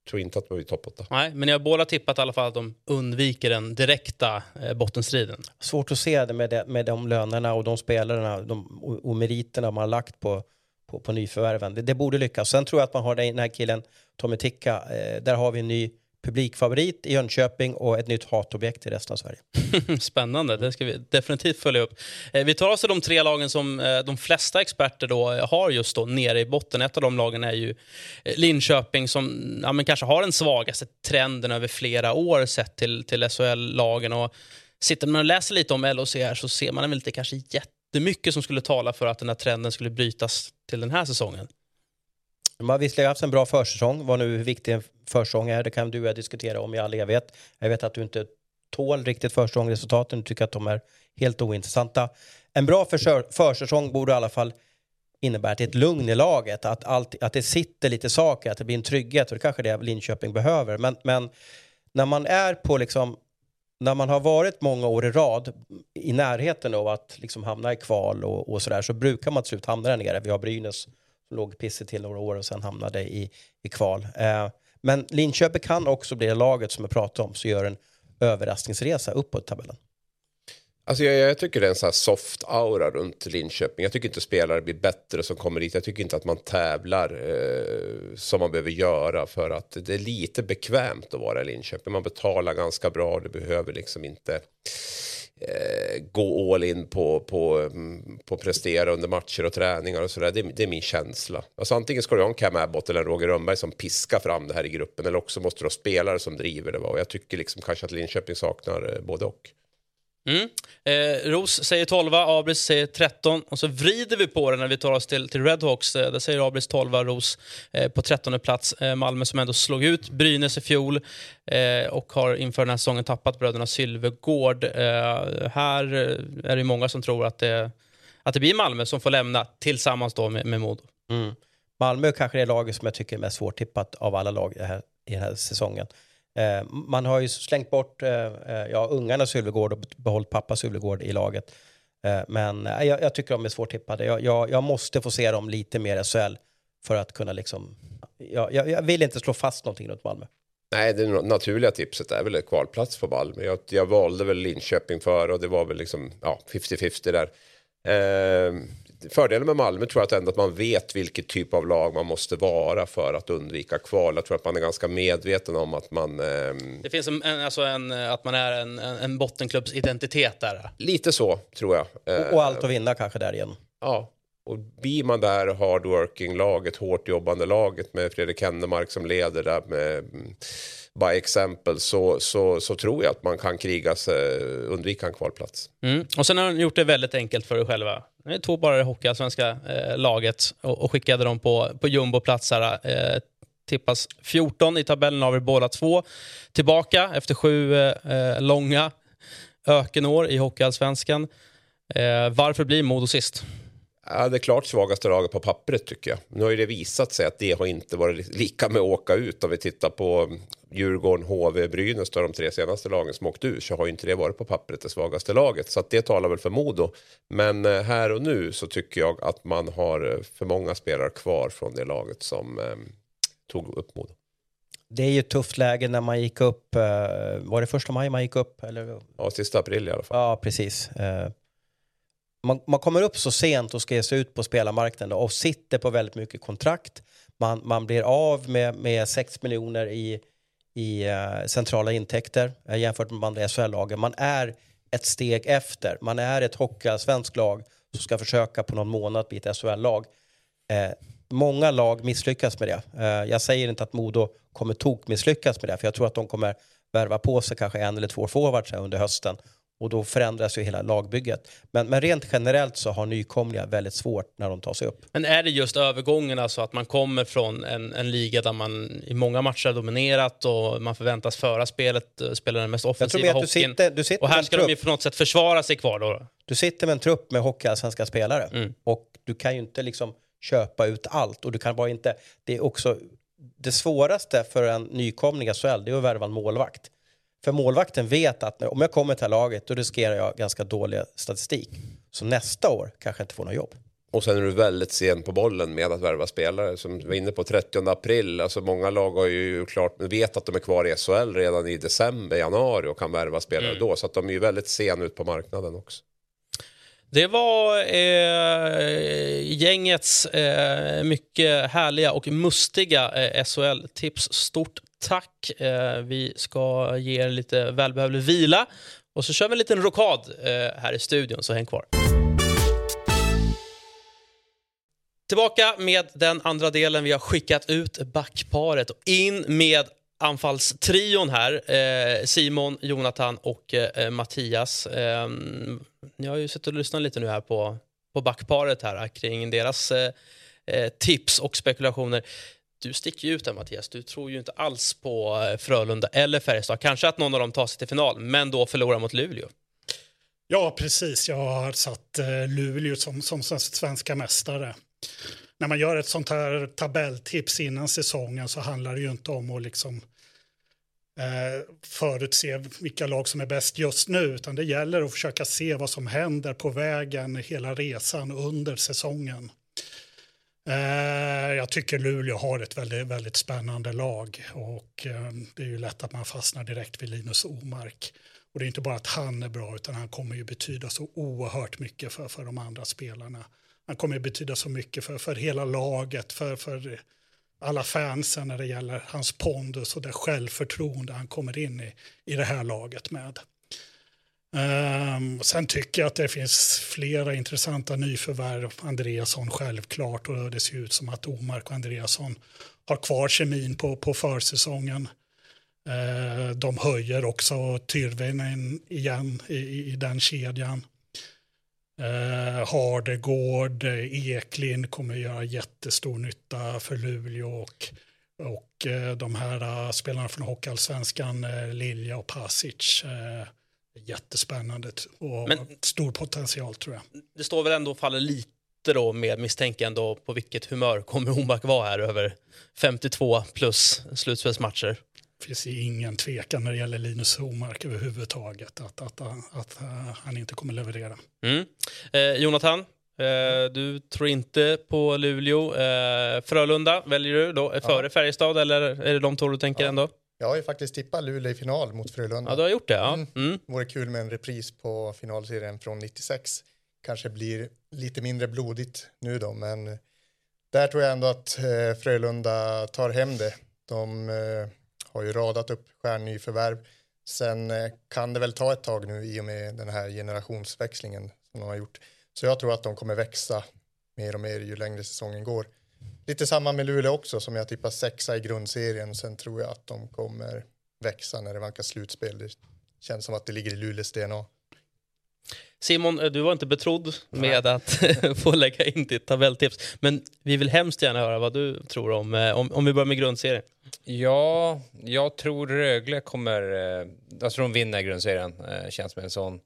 tror inte att de blir topp 8. Nej, men jag har båda tippat i alla fall att de undviker den direkta eh, bottenstriden. Svårt att se det med, det, med de lönerna och de spelarna de, och, och meriterna man har lagt på, på, på nyförvärven. Det, det borde lyckas. Sen tror jag att man har den här killen, Tommy Ticka, eh, där har vi en ny publikfavorit i Jönköping och ett nytt hatobjekt i resten av Sverige. Spännande, det ska vi definitivt följa upp. Eh, vi tar oss till de tre lagen som eh, de flesta experter då har just då nere i botten. Ett av de lagen är ju eh, Linköping som ja, men kanske har den svagaste trenden över flera år sett till, till SHL-lagen. Och sitter man och läser lite om LHC här så ser man väl inte kanske jättemycket som skulle tala för att den här trenden skulle brytas till den här säsongen. De har visserligen haft en bra försäsong. Vad nu hur viktig en försäsong är, det kan du och jag diskutera om i all evighet. Jag vet att du inte tål riktigt försäsongsresultaten, du tycker att de är helt ointressanta. En bra försäsong borde i alla fall innebära att det är ett lugn i laget, att, allt, att det sitter lite saker, att det blir en trygghet och det kanske är det Linköping behöver. Men, men när man är på liksom när man har varit många år i rad i närheten av att liksom hamna i kval och, och sådär så brukar man till slut hamna där nere. Vi har Brynäs låg pissigt till några år och sen hamnade i, i kval. Eh, men Linköping kan också bli det laget som jag pratade om, så gör en överraskningsresa uppåt tabellen. Alltså jag, jag tycker det är en sån här soft aura runt Linköping. Jag tycker inte spelare blir bättre som kommer dit. Jag tycker inte att man tävlar eh, som man behöver göra för att det är lite bekvämt att vara i Linköping. Man betalar ganska bra. Du behöver liksom inte eh, gå all in på, på, mm, på prestera under matcher och träningar och sådär. Det, det är min känsla. Alltså antingen ska du ha en Cam Abbott eller en Roger Rönnberg som piskar fram det här i gruppen eller också måste du ha spelare som driver det. Va? Och jag tycker liksom kanske att Linköping saknar eh, både och. Mm. Eh, Ros säger 12, Abris säger 13 och så vrider vi på det när vi tar oss till, till Redhawks. Eh, där säger Abris 12, Ros eh, på 13 plats. Eh, Malmö som ändå slog ut Brynäs i fjol eh, och har inför den här säsongen tappat bröderna Sylvegård. Eh, här eh, är det många som tror att det, att det blir Malmö som får lämna tillsammans då med, med Modo. Mm. Malmö kanske är det laget som jag tycker är mest svårtippat av alla lag i den här, i den här säsongen. Eh, man har ju slängt bort eh, eh ja, ungarna Sylvegård och behållit pappa Sylvegård i laget. Eh, men eh, jag, jag, tycker de är svårtippade. Jag, jag, jag, måste få se dem lite mer i SHL för att kunna liksom... Jag, jag, vill inte slå fast någonting runt Malmö. Nej, det naturliga tipset är väl ett kvalplats på Malmö. Jag, jag valde väl Linköping för och det var väl liksom ja, 50-50 där. Eh, fördelen med Malmö tror jag att ändå att man vet vilket typ av lag man måste vara för att undvika kval. Jag tror att man är ganska medveten om att man... Eh, det finns en, alltså en, att man är en, en bottenklubbsidentitet där? Lite så, tror jag. Och, och allt att vinna kanske där igen. Ja, och blir man där hardworking-laget, hårt jobbande laget med Fredrik Hennemark som leder där med bara by exempel så, så, så tror jag att man kan kriga sig, undvika en kvalplats. Mm. Och sen har de gjort det väldigt enkelt för er själva. Ni tog bara det hockeyallsvenska eh, laget och, och, skickade dem på, på jumboplats här. Eh, tippas 14 i tabellen av er båda två. Tillbaka efter sju eh, eh långa ökenår i hockeyallsvenskan. Eh, varför blir Modo sist? Ja, det är klart svagaste laget på pappret tycker jag. Nu har ju det visat sig att det har inte varit lika med att åka ut. Om vi tittar på Djurgården, HV, Brynäs, de tre senaste lagen som åkt ur så har ju inte det varit på pappret det svagaste laget. Så det talar väl för Modo. Men eh, här och nu så tycker jag att man har eh, för många spelare kvar från det laget som eh, tog upp Modo. Det är ju ett tufft läge när man gick upp, eh, var det första maj man gick upp? Eller? Ja, sista april i alla fall. Ja, precis man, man kommer upp så sent och ska ge sig ut på spelarmarknaden och sitter på väldigt mycket kontrakt. Man, man blir av med, med 6 miljoner i, i uh, centrala intäkter uh, jämfört med andra SHL-lagen. Man är ett steg efter. Man är ett hockeyallsvenskt lag som ska försöka på någon månad bli ett SHL-lag. Uh, eh, många lag misslyckas med det. jag säger inte att Modo kommer tok misslyckas med det, för jag tror att de kommer värva på sig kanske en eller två forwards under hösten och då förändras ju hela lagbygget. Men, men rent generellt så har nykomlingar väldigt svårt när de tar sig upp. Men är det just övergången, alltså att man kommer från en, en liga där man i många matcher har dominerat och man förväntas föra spelet, eh, spela den mest offensiva hockeyn. Du sitter, du sitter och här ska de ju på något sätt försvara sig kvar då. Du sitter med en trupp med hockeyallsvenska spelare mm. och du kan ju inte liksom köpa ut allt och du kan bara inte, det är också det svåraste för en nykomling i SHL, det är att värva en målvakt. För målvakten vet att om jag kommer till det här laget då riskerar jag ganska dålig statistik. Så nästa år kanske jag inte får något jobb. Och sen är du väldigt sen på bollen med att värva spelare. Som vi var inne på 30 april. Alltså många lag har ju klart vet att de är kvar i SHL redan i december, januari och kan värva spelare mm. då. Så att de är ju väldigt sen ut på marknaden också. Det var eh, gängets eh, mycket härliga och mustiga eh, SHL-tips. Stort tack. Eh, vi ska ge er lite välbehövlig vila och så kör vi en liten rokad eh, här i studion, så häng kvar. Tillbaka med den andra delen. Vi har skickat ut backparet och in med anfallstrion här. Eh, Simon, Jonathan och eh, Mattias. Eh, ni har ju suttit och lyssnat lite nu här på, på backparet här kring deras eh, eh tips och spekulationer. Du sticker ju ut där Mattias. Du tror ju inte alls på eh, Frölunda eller Färjestad. Kanske att någon av dem tar sig till final, men då förlorar mot Luleå. Ja, precis. Jag har satt eh, Luleå som, som svenska mästare när man gör ett sånt här tabelltips innan säsongen så handlar det ju inte om att liksom eh, förutse vilka lag som är bäst just nu, utan det gäller att försöka se vad som händer på vägen hela resan under säsongen. Eh, jag tycker Luleå har ett väldigt, väldigt spännande lag och eh, det är ju lätt att man fastnar direkt vid Linus Omark. Och det är inte bara att han är bra, utan han kommer ju betyda så oerhört mycket för, för de andra spelarna. Han kommer ju betyda så mycket för, för hela laget, för, för alla fansen när det gäller hans pondus och det självförtroende han kommer in i, i det här laget med. Um, sen tycker jag att det finns flera intressanta nyförvärv. Andreasson självklart och det ser ut som att Omark och Andreasson har kvar kemin på, på försäsongen. Uh, de höjer också Tyrväinen igen i, i, i den kedjan. Uh, Hardegård, Eklind kommer göra jättestor nytta för Luleå och, och uh, de här uh, spelarna från Hockeyallsvenskan, uh, Lilja och Pasic. Uh, jättespännande och Men- stor potential tror jag. Det står väl ändå och faller lite då med misstänker ändå på vilket humör kommer Omark vara här över 52 plus slutspelsmatcher. Det finns ju ingen tvekan när det gäller Linus Homark överhuvudtaget att, att, att, att han inte kommer leverera. Mm. Eh, Jonathan, eh, du tror inte på Luleå. Eh, Frölunda väljer du då eh, före Färjestad eller är det de två du tänker ändå? Jag har ju faktiskt tippat Luleå i final mot Frölunda. Ja, du har gjort det. Ja. Mm. Mm. Vore kul med en repris på finalserien från 96. Kanske blir lite mindre blodigt nu då, men där tror jag ändå att eh, Frölunda tar hem det. De eh, har ju radat upp stjärnnyförvärv. Sen eh, kan det väl ta ett tag nu i och med den här generationsväxlingen som de har gjort. Så jag tror att de kommer växa mer och mer ju längre säsongen går. Lite samma med Luleå också som jag tippar sexa i grundserien. Sen tror jag att de kommer växa när det vankas slutspel. Det känns som att det ligger i Luleås DNA. Simon, eh, du var inte betrodd med att få lägga in ditt tabelltips. Men vi vill hemskt gärna höra vad du tror om, eh, om, om vi börjar med grundserien. Ja, jag tror Rögle kommer... eh, Jag tror de vinner grundserien. Känns som en sån,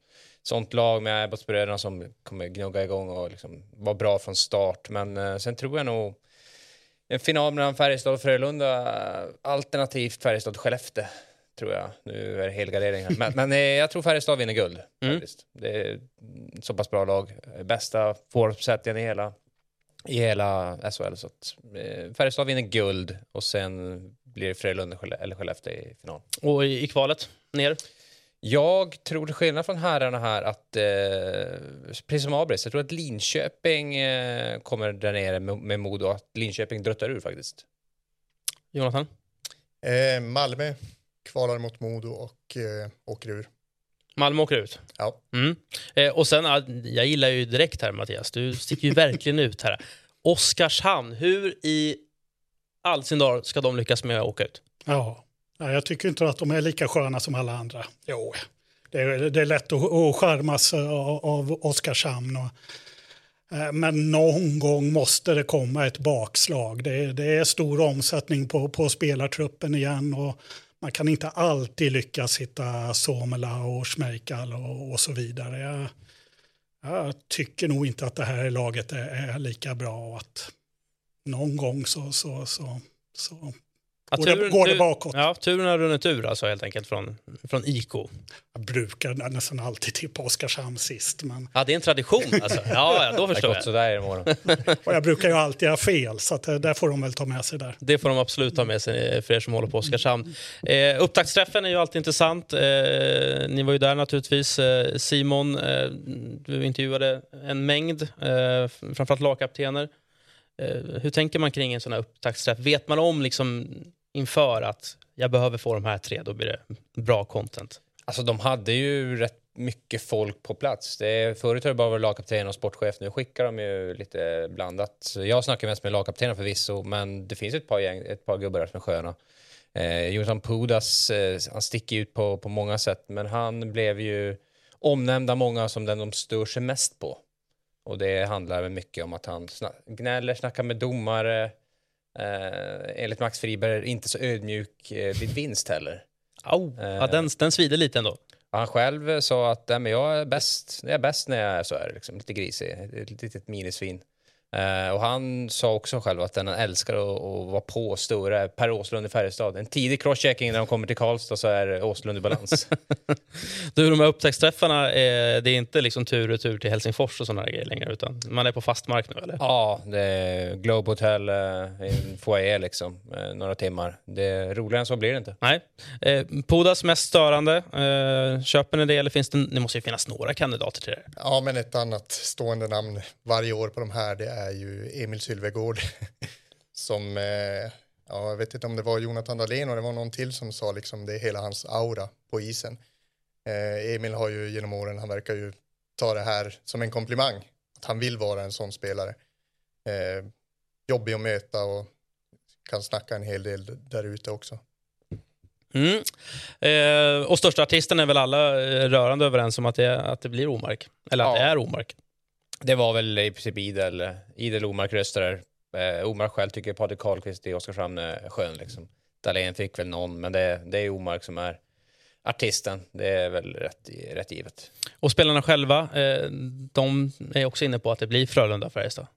sånt lag med Abbotsbröderna som kommer gnugga igång och liksom vara bra från start. Men sen tror jag nog en final mellan Färjestad och Frölunda, alternativt Färjestad-Skellefteå, tror jag. Nu är det helgardering här. Men, men eh, jag tror Färjestad vinner guld. Faktiskt. Det är så pass bra lag. Bästa forwardsuppsättningen i hela, i hela SHL. Så att, eh, Färjestad vinner guld och sen blir det Frölunda eller Skellefteå i final. Och i, i kvalet, ner? Jag tror till skillnad från herrarna här att, eh, precis som Abris, jag tror att Linköping eh, kommer där nere med, med Modo och att Linköping druttar ur faktiskt. Jonathan? Eh, Malmö kvalar mot Modo och eh, åker ur. Malmö åker ut. Ja. Mm. Eh, och sen, jag gillar ju direkt här Mattias, du sticker ju verkligen ut här. Oskarshamn, hur i all sin dar ska de lyckas med att åka ut? Ja, Ja, jag tycker inte att de är lika sköna som alla andra. Jo, det är, det är lätt att, att skärmas av, av Oskarshamn. Och, eh, men någon gång måste det komma ett bakslag. Det, är- det är stor omsättning på, på spelartruppen igen. Och man kan inte alltid lyckas hitta Somela och Schmeichel och, och så vidare. Jag, jag tycker nog inte att det här laget är, är lika bra. Och att någon gång så, så, så, så Ja, går, det, går det bakåt. Ja, turen har runnit ur alltså helt enkelt från, från IK. Jag brukar nästan alltid tippa Oskarshamn sist. Men, Ja, det är en tradition alltså. Ja, ja då förstår jag. sådär imorgon. och jag brukar ju alltid ha fel, så att, eh, där får de väl ta med sig där. Det får de absolut ha med sig eh, för er som håller på Oskarshamn. Eh, upptaktsträffen är ju alltid intressant. Eh, ni var ju där naturligtvis. Eh, Simon, eh, du intervjuade en mängd, eh, framförallt lagkaptener. Eh, hur tänker man kring en sån här upptaktsträff? Vet man om liksom inför att jag behöver få de här tre, då blir det bra content? Alltså de hade ju rätt mycket folk på plats. Det är, förut har det bara varit lagkapten och sportchef. Nu skickar de ju lite blandat. Jag snackar mest med lagkaptenen förvisso, men det finns ett par, gäng, ett par gubbar där som är sköna. Eh, Jonathan Pudas, eh, han sticker ut på, på många sätt, men han blev ju omnämnd av många som den de stör sig mest på. Och det handlar väl mycket om att han sna- gnäller, snackar med domare. Eh, enligt Max Friberg inte så ödmjuk eh, vid vinst heller. Au, ja, den, den svider lite ändå. Han själv eh, sa att Nej, men jag är bäst jag är bäst när jag är så här, liksom, lite grisig, ett litet minisvin. Eh, och han sa också själv att den han älskar att, att vara på och stora Per Åslund i Färjestad. En tidig crosschecking när de kommer till Karlstad så är Åslund i balans. Du, de här upptaktsträffarna, eh, det är inte liksom tur och tur till Helsingfors och sådana grejer längre, utan man är på fast mark nu eller? ja, det är Globe Hotel eh, i en foyer liksom, eh, några timmar. Det, roligare än så blir det inte. Nej. Eh, Pudas mest störande, eh, köper ni det eller finns det, det måste ju finnas några kandidater till det? Ja, men ett annat stående namn varje år på de här det är ju Emil Sylvegård som, eh, ja, jag vet inte om det var Jonathan Dahlén och det var någon till som sa liksom det är hela hans aura på isen. Eh, Emil har ju genom åren, han verkar ju ta det här som en komplimang, att han vill vara en sån spelare. Eh, jobbig att möta och kan snacka en hel del där ute också. Mm. Eh, och största artisten är väl alla rörande överens om att det, att det blir Omark? Eller att Ja. det är Omark? Det var väl i princip idel, idel Omark röster. Eh, Omark själv tycker Patrik Karlqvist i Oskarshamn är skön. Liksom. Dahlén fick väl någon, men det, det är Omark som är artisten. Det är väl rätt, rätt givet. Och spelarna själva, eh, de är också inne på att det blir Frölunda-Färjestad.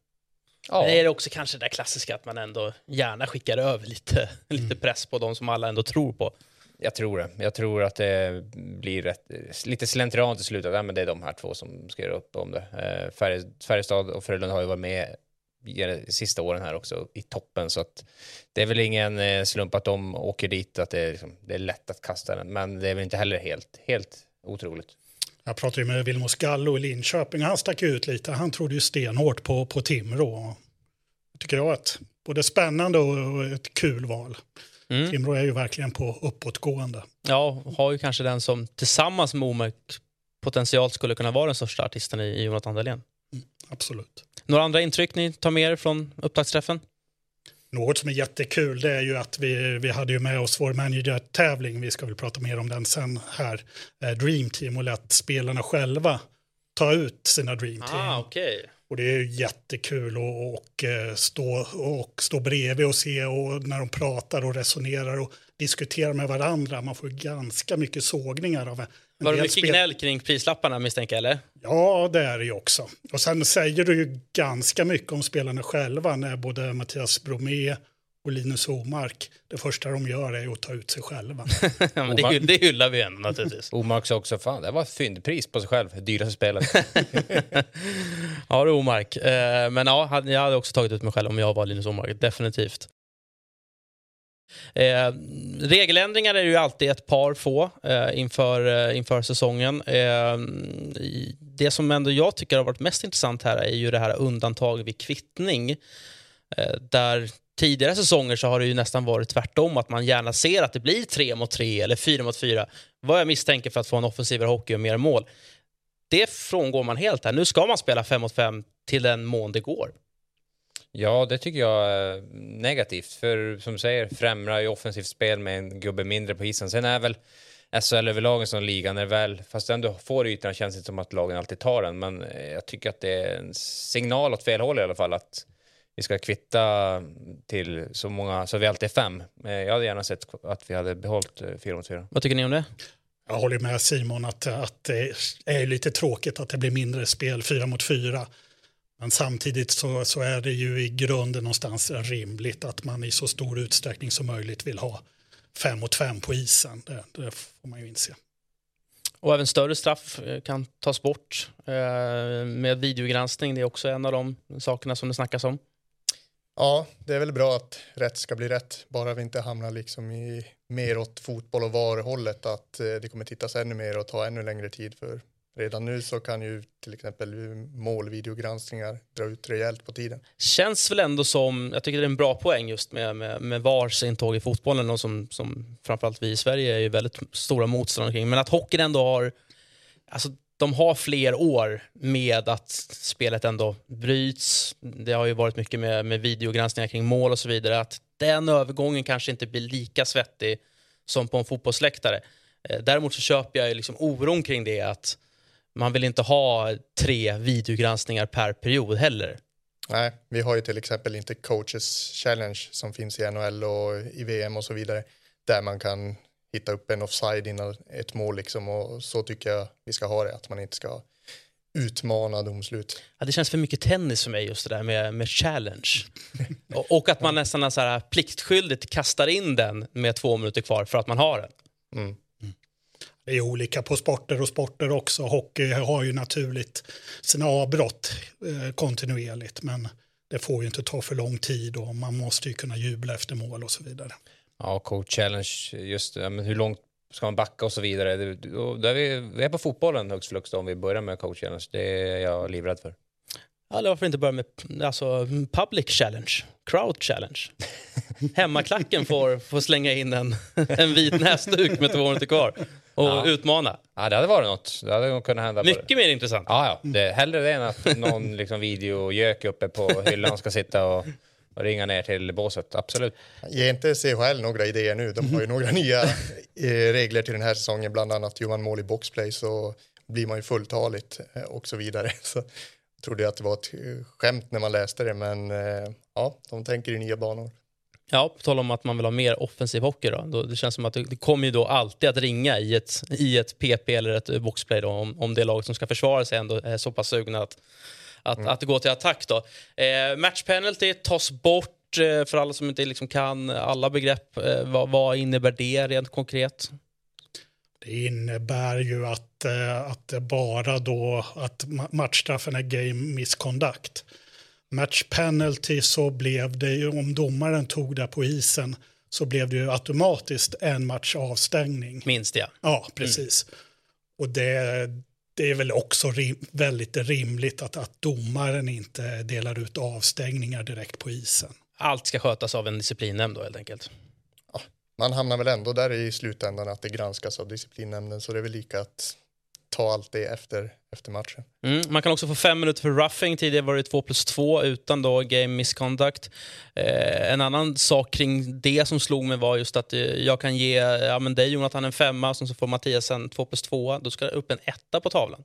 Ja. Men är det också kanske det där klassiska att man ändå gärna skickar över lite, lite press på de som alla ändå tror på? Jag tror det. Jag tror att det blir rätt, lite slentrian till slut. att, Ja, men det är de här två som ska göra upp om det. Eh, Färjestad och Frölunda har ju varit med de sista åren här också i toppen. Så att det är väl ingen eh, slump att de åker dit, att det är, liksom, det är lätt att kasta den. Men det är väl inte heller helt, helt otroligt. Jag pratade ju med Vilmos Gallo i Linköping och han stack ut lite. Han trodde ju stenhårt på, på Timrå. Tycker jag att både spännande och ett kul val. Mm. Timrå är ju verkligen på uppåtgående. Ja, har ju kanske den som tillsammans med Omark potentiellt skulle kunna vara den största artisten i, i Jonathan Dahlén. Absolut. Några andra intryck ni tar med er från upptaktsträffen? Något som är jättekul det är ju att vi, vi hade ju med oss vår manager-tävling, vi ska väl prata mer om den sen här, eh, Dream Team och lät spelarna själva ta ut sina Dream Team. Ah, okej. Och det är ju jättekul att och, eh, stå, och stå bredvid och se och när de pratar och resonerar och diskuterar med varandra. Man får ganska mycket sågningar av en Var det mycket spel- gnäll kring prislapparna misstänker jag, eller? Ja, det är det ju också. Och sen säger du ju ganska mycket om spelarna själva när både Mattias Bromé och Linus Omark, det första de gör är att ta ut sig själva. Ja, men det, det hyllar vi ändå naturligtvis. Omark sa också, fan det var ett fyndpris på sig själv, dyraste spelet. Ja du Omark. Eh, men ja, jag hade också tagit ut mig själv om jag var Linus Omark, definitivt. Eh, regeländringar är ju alltid ett par få eh, inför, eh, inför säsongen. Eh, det som ändå jag tycker har varit mest intressant här är ju det här undantag vid kvittning. Eh, där tidigare säsonger så har det ju nästan varit tvärtom, att man gärna ser att det blir tre mot tre eller fyra mot fyra. Vad jag misstänker för att få en offensivare hockey och mer mål. Det frångår man helt här. Nu ska man spela fem mot fem till den mån det går. Ja, det tycker jag är negativt. För som du säger, främjar ju offensivt spel med en gubbe mindre på isen. Sen är väl SHL överlag en sån liga, när väl, fast du ändå får ytorna känns det inte som att lagen alltid tar den. Men jag tycker att det är en signal åt fel håll i alla fall att vi ska kvitta till så många, så vi alltid är fem. Eh, Jag hade gärna sett att vi hade behållit eh, fyra mot fyra. Vad tycker ni om det? Jag håller med Simon att, att det är lite tråkigt att det blir mindre spel fyra mot fyra. Men samtidigt så, så är det ju i grunden någonstans rimligt att man i så stor utsträckning som möjligt vill ha fem mot fem på isen. Det, det får man ju inse. Och även större straff eh, kan tas bort eh, med videogranskning. Det är också en av de sakerna som det snackas om. Ja, det är väl bra att rätt ska bli rätt, bara vi inte hamnar liksom i mer åt fotboll och VAR-hållet, att eh, det kommer tittas ännu mer och ta ännu längre tid för redan nu så kan ju till exempel målvideogranskningar dra ut rejält på tiden. Känns väl ändå som, jag tycker det är en bra poäng just med, med, med VARs intåg i fotbollen och som, som framförallt vi i Sverige är ju väldigt stora motståndare kring. Men att hockeyn ändå har, alltså de har fler år med att spelet ändå bryts. Det har ju varit mycket med, med videogranskningar kring mål och så vidare. Att den övergången kanske inte blir lika svettig som på en fotbollsläktare. Eh, däremot så köper jag ju liksom oron kring det att man vill inte ha tre videogranskningar per period heller. Nej, vi har ju till exempel inte coaches challenge som finns i NHL och i VM och så vidare där man kan hitta upp en offside innan ett mål liksom och så tycker jag vi ska ha det, att man inte ska utmana domslut. Ja, det känns för mycket tennis för mig just det där med, med challenge. och, och att man nästan så här pliktskyldigt kastar in den med två minuter kvar för att man har den. Mm. Det är olika på sporter och sporter också. Hockey har ju naturligt sina avbrott eh, kontinuerligt men det får ju inte ta för lång tid och man måste ju kunna jubla efter mål och så vidare. Ja, coach challenge, just det, men hur långt ska man backa och så vidare. Det, då, där vi, vi är på fotbollen högst flux om vi börjar med coach challenge. Det är jag livrädd för. Eller varför inte börja med alltså, public challenge, crowd challenge. Hemmaklacken får, får slänga in en, en vit näsduk med två minuter kvar och Ja. utmana. Ja, det hade varit något. Det hade kunnat hända. Mycket mer intressant. Ja, ja. Det, hellre det än att någon liksom videogök uppe på hyllan ska sitta och, och ringa ner till båset, absolut. Ge inte CHL några idéer nu. De har ju några nya eh, regler till den här säsongen, bland annat gör man mål i boxplay så blir man ju fulltaligt eh, och så vidare. Så jag trodde att det var ett eh, skämt när man läste det, men ja, de tänker i nya banor. Ja, på tal om att man vill ha mer offensiv hockey då. då det känns som att det, det kommer ju då alltid att ringa i ett, i ett PP eller ett boxplay då, om, om det lag som ska försvara sig ändå är så pass sugna att, att, att gå till attack. Då. Eh, match penalty tas bort eh, för alla som inte liksom kan alla begrepp. Eh, vad, vad innebär det rent konkret? Det innebär ju att, eh, att det bara då att ma- matchstraffen är game misconduct. Match penalty så blev det ju, om domaren tog det på isen, så blev det ju automatiskt en match avstängning. Minst ja. Ja, precis. Och det, det är väl också rim, väldigt rimligt att, att domaren inte delar ut avstängningar direkt på isen. Allt ska skötas av en disciplinnämnd då helt enkelt. Man hamnar väl ändå där i slutändan att det granskas av disciplinnämnden, så det är väl lika att ta allt det efter, efter matchen. Mm, man kan också få fem minuter för roughing. Tidigare var det 2 plus 2 utan då game misconduct. Eh, en annan sak kring det som slog mig var just att eh, jag kan ge ja, men dig Jonathan en femma, och så får Mattias en 2 plus 2. Då ska det upp en etta på tavlan.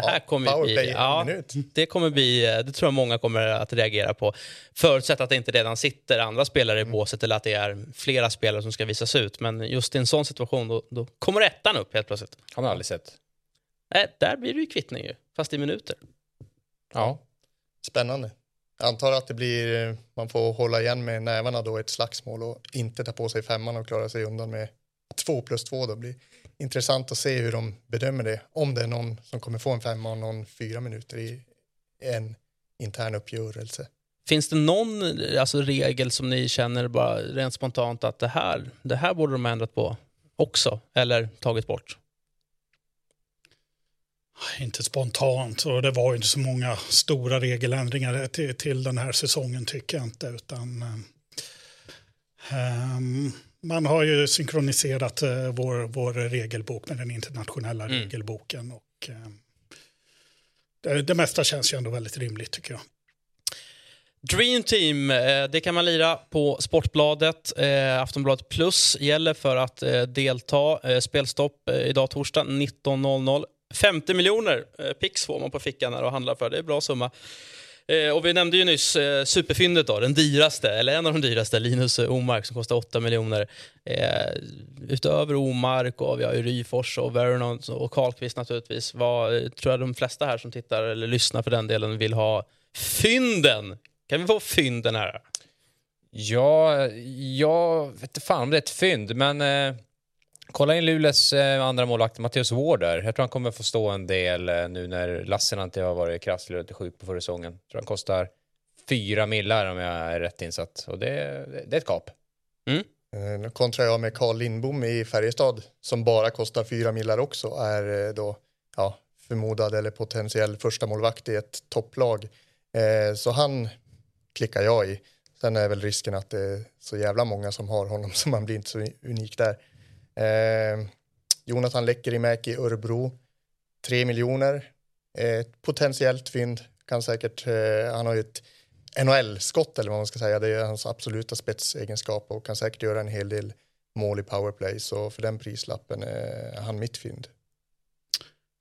Det här Ja, kommer bli, ja, det kommer bli, eh, det tror jag många kommer att reagera på. Förutsatt att det inte redan sitter andra spelare i Mm. båset eller att det är flera spelare som ska visas ut. Men just i en sån situation då, då kommer ettan upp helt plötsligt. Har man aldrig sett. Nej, där blir det ju kvittning ju, fast i minuter. Ja. Spännande. Jag antar att det blir, man får hålla igen med nävarna då i ett slagsmål och inte ta på sig femman och klara sig undan med två plus två då blir intressant att se hur de bedömer det. Om det är någon som kommer få en femma och någon fyra minuter i en intern uppgörelse. Finns det någon alltså, regel som ni känner bara rent spontant att det här, det här borde de ha ändrat på också, eller tagit bort? Inte spontant, och det var ju inte så många stora regeländringar till, till den här säsongen tycker jag inte. Utan, ehm, man har ju synkroniserat eh, vår, vår regelbok med den internationella Mm. regelboken. Och, eh, det, det mesta känns ju ändå väldigt rimligt tycker jag. Dream Team, eh, det kan man lira på Sportbladet. Eh, Aftonbladet Plus gäller för att eh, delta. Spelstopp idag torsdag 19.00. 50 miljoner eh, pix får man på fickan här och handlar för. Det är en bra summa. Eh, och vi nämnde ju nyss eh, superfyndet då, den dyraste, eller en av de dyraste, Linus Omark som kostar 8 miljoner. Eh, utöver Omark och vi har ju Ryfors och Vernon och Karlqvist naturligtvis. Vad eh, tror jag de flesta här som tittar eller lyssnar för den delen vill ha fynden? Kan vi få fynden här? Ja, jag vet inte fan om det är ett fynd, men eh, kolla in Luleås eh, andra målvakt Mattias Ward där. Jag tror han kommer få stå en del eh, nu när Lassinantti har varit krasslig och lite sjuk på förra säsongen. Jag tror han kostar fyra millar om jag är rätt insatt. Och det, det är ett kap. Eh, Nu kontrar jag med Carl Lindbom i Färjestad som bara kostar fyra millar också är då ja, förmodad eller potentiell första målvakt i ett topplag. Så han klickar jag i. Sen är väl risken att det är så jävla många som har honom så man blir inte så unik där. Eh, Jonathan Lekkerimäki i Örebro, tre miljoner. Ett potentiellt fynd, kan säkert, eh, han har ju ett NHL-skott eller vad man ska säga, det är hans absoluta spetsegenskap och kan säkert göra en hel del mål i powerplay, så för den prislappen är han mitt fynd.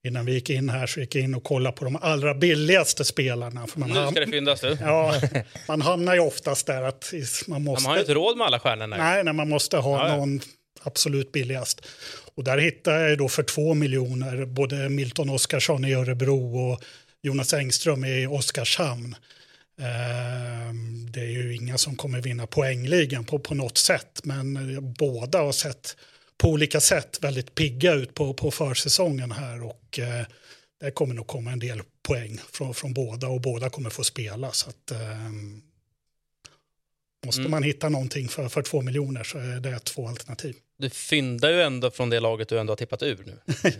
Innan vi gick in här så gick jag in och kollade på de allra billigaste spelarna. För man, Nu ska det fyndas du. ja, man hamnar ju oftast där att man måste... Man har ju inte råd med alla stjärnor. Nej. Nej, när man måste ha Ja, ja. någon absolut billigast. Och där hittar jag då för två miljoner både Milton Oskarsson i Örebro och Jonas Engström i Oskarshamn. Ehm, Det är ju inga som kommer vinna poängligan på, på något sätt, men båda har sett på olika sätt väldigt pigga ut på, på försäsongen här och eh, det kommer nog komma en del poäng från, från båda och båda kommer få spela. Så att, ehm, måste Mm. man hitta någonting för, för två miljoner så är det två alternativ. Du fyndar ju ändå från det laget du ändå har tippat ur nu.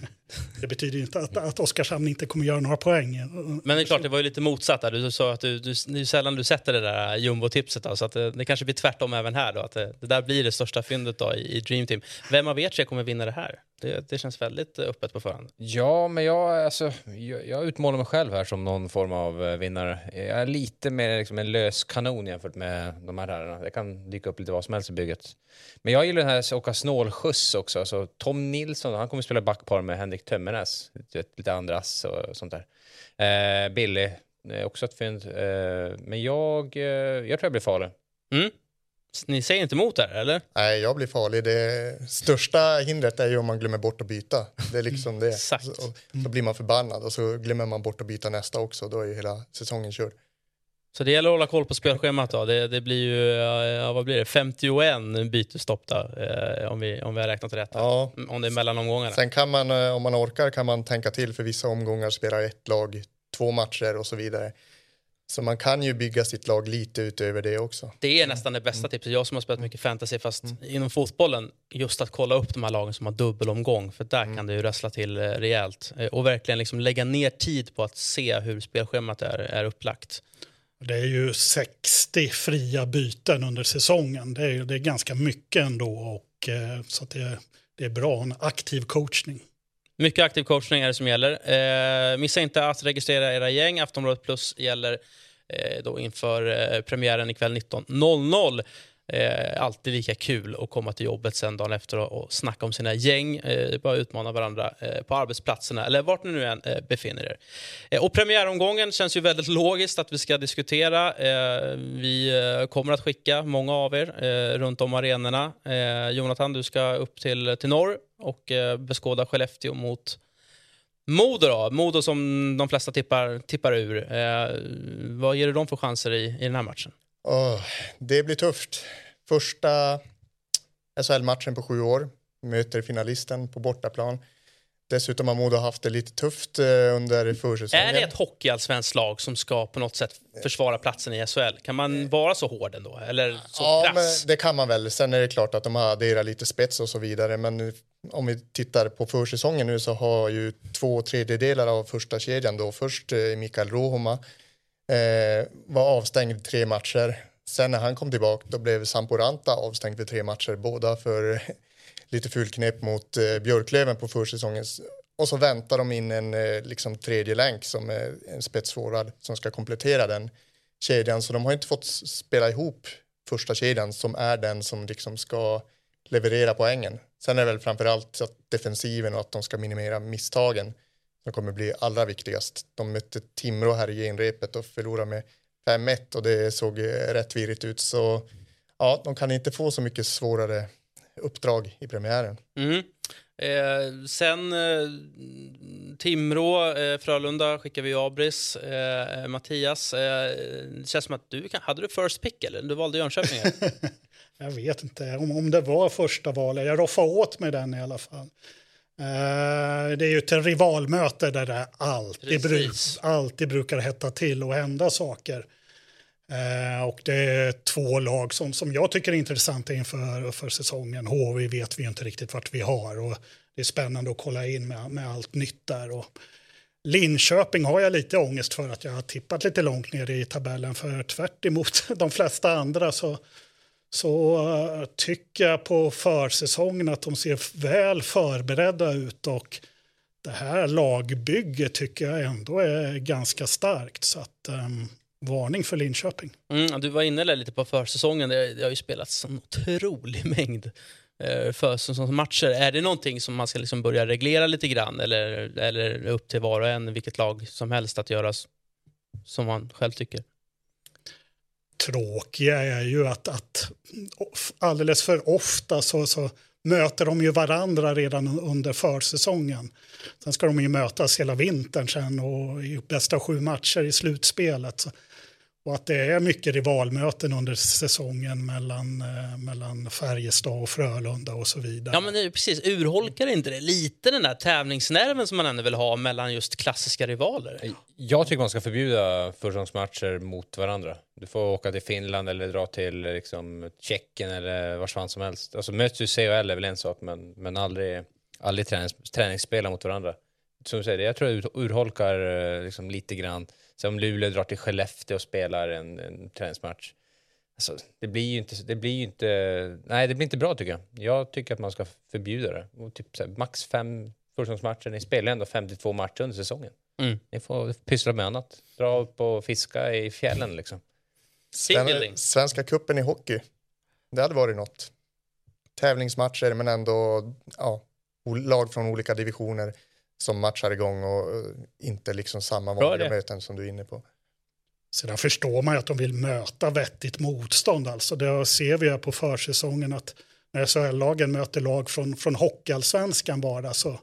Det betyder ju inte att, att Oskarshamn inte kommer göra några poäng. Men det är klart, det var ju lite motsatt där. Du sa att du, du, det är sällan du sätter det där jumbo-tipset. Då, så att det, det kanske blir tvärtom även här. Då, att det, det där blir det största fyndet då i, i Dream Team. Vem av er tre kommer vinna det här? Det, det känns väldigt eh, öppet på förhand. Ja, men jag, alltså, jag, jag utmålar mig själv här som någon form av eh, vinnare. Jag är lite mer liksom, en lös kanon jämfört med de här herrarna. Det kan dyka upp lite vad som helst i bygget. Men jag gillar den här åka snålskjuts också. Alltså, Tom Nilsson, han kommer spela backpar med Henrik Tömmernes. Lite, andra andras och sånt där. Eh, Billy, eh, också ett fynd. Eh, men jag, eh, jag tror jag blir farlig. Mm. Ni säger inte emot där, eller? Nej, jag blir farlig. Det största hindret är ju om man glömmer bort att byta. Det är liksom det. Exakt. Så, då blir man förbannad och så glömmer man bort att byta nästa också. Då är ju hela säsongen körd. Så det gäller att hålla koll på spelschemat då. Det, det blir ju, ja, vad blir det, 51 bytesstopp då, eh, om, vi, om vi har räknat rätt. Ja. Om det är mellan omgångarna. Sen kan man, eh, om man orkar, kan man tänka till för vissa omgångar spelar ett lag två matcher och så vidare. Så man kan ju bygga sitt lag lite utöver det också. Det är nästan det bästa tipset. Jag som har spelat mycket fantasy, fast inom fotbollen, just att kolla upp de här lagen som har dubbelomgång, för där kan det ju rassla till eh, rejält. Eh, Och verkligen liksom lägga ner tid på att se hur spelschemat är, är upplagt. Det är ju 60 fria byten under säsongen. Det är, det är ganska mycket ändå. Och, eh, så att det, det är bra, en aktiv coachning. Mycket aktiv coachning är det som gäller. Eh, missa inte att registrera era gäng. Aftonbladet Plus gäller eh, då inför eh, premiären ikväll 19.00. Eh, alltid lika kul att komma till jobbet sen dagen efter och, och snacka om sina gäng. Eh, bara utmana varandra eh, på arbetsplatserna eller vart ni nu än eh, befinner er. Eh, och premiäromgången känns ju väldigt logiskt att vi ska diskutera. Eh, vi eh, kommer att skicka många av er eh, runt om arenorna. Eh, Jonathan, du ska upp till, till norr och eh, beskåda Skellefteå mot Modo då, Modo som de flesta tippar, tippar ur. Eh, vad ger du dem för chanser i, i den här matchen? Åh, det blir tufft. Första SHL-matchen på sju år. Möter finalisten på bortaplan. Dessutom har Modo haft det lite tufft eh, under försäsongen. Är det ett hockeyallsvenskt lag som ska på något sätt försvara platsen i SHL? Kan man vara så hård ändå? Eller så Ja, men krass? det kan man väl. Sen är det klart att de har adderat lite spets och så vidare. Men om vi tittar på försäsongen nu så har ju två tredjedelar av första kedjan då. Först eh, Mikael Rohoma eh, var avstängd tre matcher. Sen när han kom tillbaka då blev Samporanta avstängd för tre matcher. Båda för lite fulknep mot eh, Björklöven på försäsongen. Och så väntar de in en eh, liksom tredje länk som är en spetsforward som ska komplettera den kedjan. Så de har inte fått spela ihop första kedjan som är den som liksom ska leverera poängen. Sen är det väl framförallt att defensiven och att de ska minimera misstagen som kommer bli allra viktigast. De mötte Timrå här i genrepet och förlorade med 5-1 och det såg eh, rätt virrigt ut. Så ja, de kan inte få så mycket svårare uppdrag i premiären. Mm. Eh, sen eh, Timrå, eh, Frölunda skickar vi Abris. Eh, Mattias, eh, det känns som att du kan, hade du first pick eller? Du valde Jönköping. Jag vet inte om, om det var första valet. Jag roffade åt med den i alla fall. Eh, det är ju ett rivalmöte där det alltid, bru Precis. alltid brukar hetta till och hända saker. Eh, och det är två lag som, som jag tycker är intressanta inför för säsongen. HV vet vi inte riktigt vart vi har och det är spännande att kolla in med, med allt nytt där. Och Linköping har jag lite ångest för att jag har tippat lite långt ner i tabellen för tvärt emot de flesta andra så så eh, tycker jag på försäsongen att de ser väl förberedda ut och det här lagbygget tycker jag ändå är ganska starkt. Så att, um, varning för Linköping. Mm, du var inne lite på försäsongen. Det, har ju spelats en otrolig mängd eh, försäsongsmatcher. Är det någonting som man ska liksom börja reglera lite grann eller, eller är det upp till var och en, vilket lag som helst, att göra som man själv tycker? Tråkiga är ju att, att alldeles för ofta så, så möter de ju varandra redan under försäsongen. Sen ska de ju mötas hela vintern sen och i bästa sju matcher i slutspelet. Så- och att det är mycket rivalmöten under säsongen mellan, eh, mellan Färjestad och Frölunda och så vidare. Ja, men det är ju precis. Urholkar inte det lite den där tävlingsnerven som man ändå vill ha mellan just klassiska rivaler? Jag tycker man ska förbjuda försäsongsmatcher mot varandra. Du får åka till Finland eller dra till liksom, Tjeckien eller var fan som helst. Alltså, möts du i CHL är väl en sak, men, men aldrig, aldrig tränings, träningsspela mot varandra. Som du säger, jag tror det ur- urholkar eh, liksom, lite grann. Så om Luleå drar till Skellefteå och spelar en, en träningsmatch. Alltså, det blir ju inte, det blir ju inte, nej det blir inte bra tycker jag. Jag tycker att man ska förbjuda det. Och typ så här, max fem försäsongsmatcher. Ni spelar ändå 52 matcher under säsongen. Mm. Ni får pyssla med annat. Dra upp och fiska i fjällen liksom. Sven, Svenska kuppen i hockey. Det hade varit något. Tävlingsmatcher men ändå ja, lag från olika divisioner som matchar igång och eh, inte liksom samma vanliga möten som du är inne på. Sedan förstår man ju att de vill möta vettigt motstånd. Alltså det ser vi ju på försäsongen att när SHL-lagen möter lag från, från hockeyallsvenskan bara så,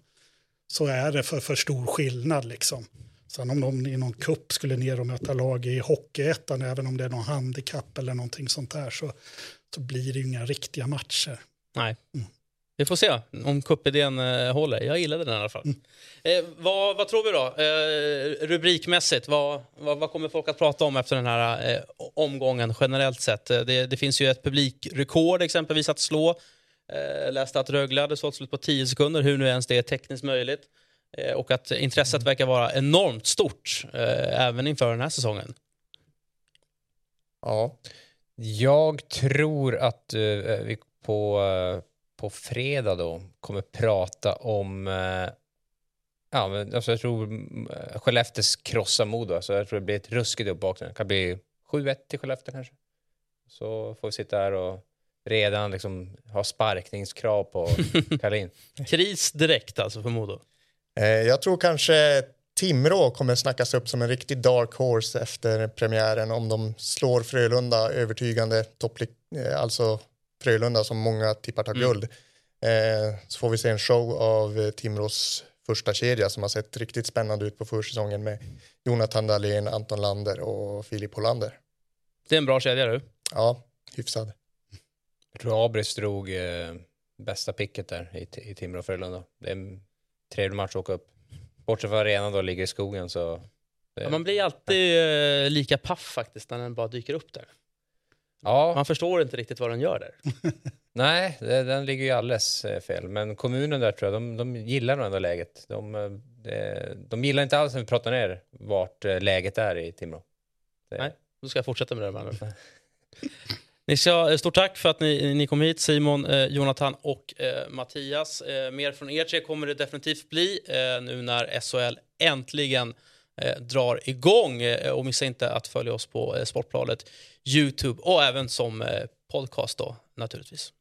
så är det för, för stor skillnad. Liksom. Sen om de i någon kupp skulle ner och möta lag i hockeyettan, även om det är någon handikapp eller någonting sånt där, så, så blir det ju inga riktiga matcher. Nej. Vi får se om kuppidén eh, håller. Jag gillade den i alla fall. Eh, vad, vad tror vi då? Eh, rubrikmässigt, vad, vad, vad kommer folk att prata om efter den här eh, omgången generellt sett? Eh, Det, det finns ju ett publikrekord exempelvis att slå. Eh, läste att Rögle hade sålt slut på 10 sekunder, hur nu ens det är tekniskt möjligt. Eh, och att intresset verkar vara enormt stort, även inför den här säsongen. Ja. Jag tror att vi på, på fredag då kommer prata om eh, Ja, men alltså jag tror mm, Skellefteås krossar Modo. Alltså jag tror det blir ett ruskigt uppvaknande. Det kan bli 7-1 till Skellefteå kanske. Så får vi sitta här och redan liksom ha sparkningskrav på Karlin. Kris direkt alltså för Modo. Eh, jag tror kanske Timrå kommer snackas upp som en riktig dark horse efter premiären om de slår Frölunda övertygande, toppli- eh, alltså Frölunda som många tippar tar Mm. guld. Eh, så får vi se en show av eh, Timrås första kedja som har sett riktigt spännande ut på försäsongen med Jonathan Dahlén, Anton Lander och Filip Hollander. Det är en bra kedja du. Ja, hyfsad. Jag tror Abris drog eh, bästa picket där i, i Timrå och Frölunda. Det är en trevlig match att åka upp. Bortsett från arenan då ligger i skogen så... det- Ja, man blir alltid eh, lika paff faktiskt när den bara dyker upp där. Ja. Man förstår inte riktigt vad den gör där. Nej, det, den ligger ju alldeles eh, fel. Men kommunen där tror jag, de, de gillar nog ändå läget. De, eh, det, de gillar inte alls när vi pratar ner vart eh, läget är i Timrå. Det- Nej, då ska jag fortsätta med det. Manuel. Ni ska, stort tack för att ni, ni kom hit, Simon, eh, Jonathan och eh, Mattias. Eh, mer från er tre kommer det definitivt bli eh, nu när SHL äntligen eh, drar igång. Eh, och missa inte att följa oss på eh, Sportbladet, Youtube och även som eh, podcast då, naturligtvis.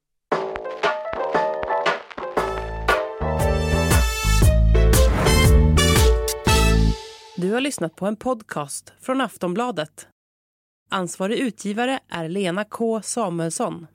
Du har lyssnat på en podcast från Aftonbladet. Ansvarig utgivare är Lena K Samuelsson.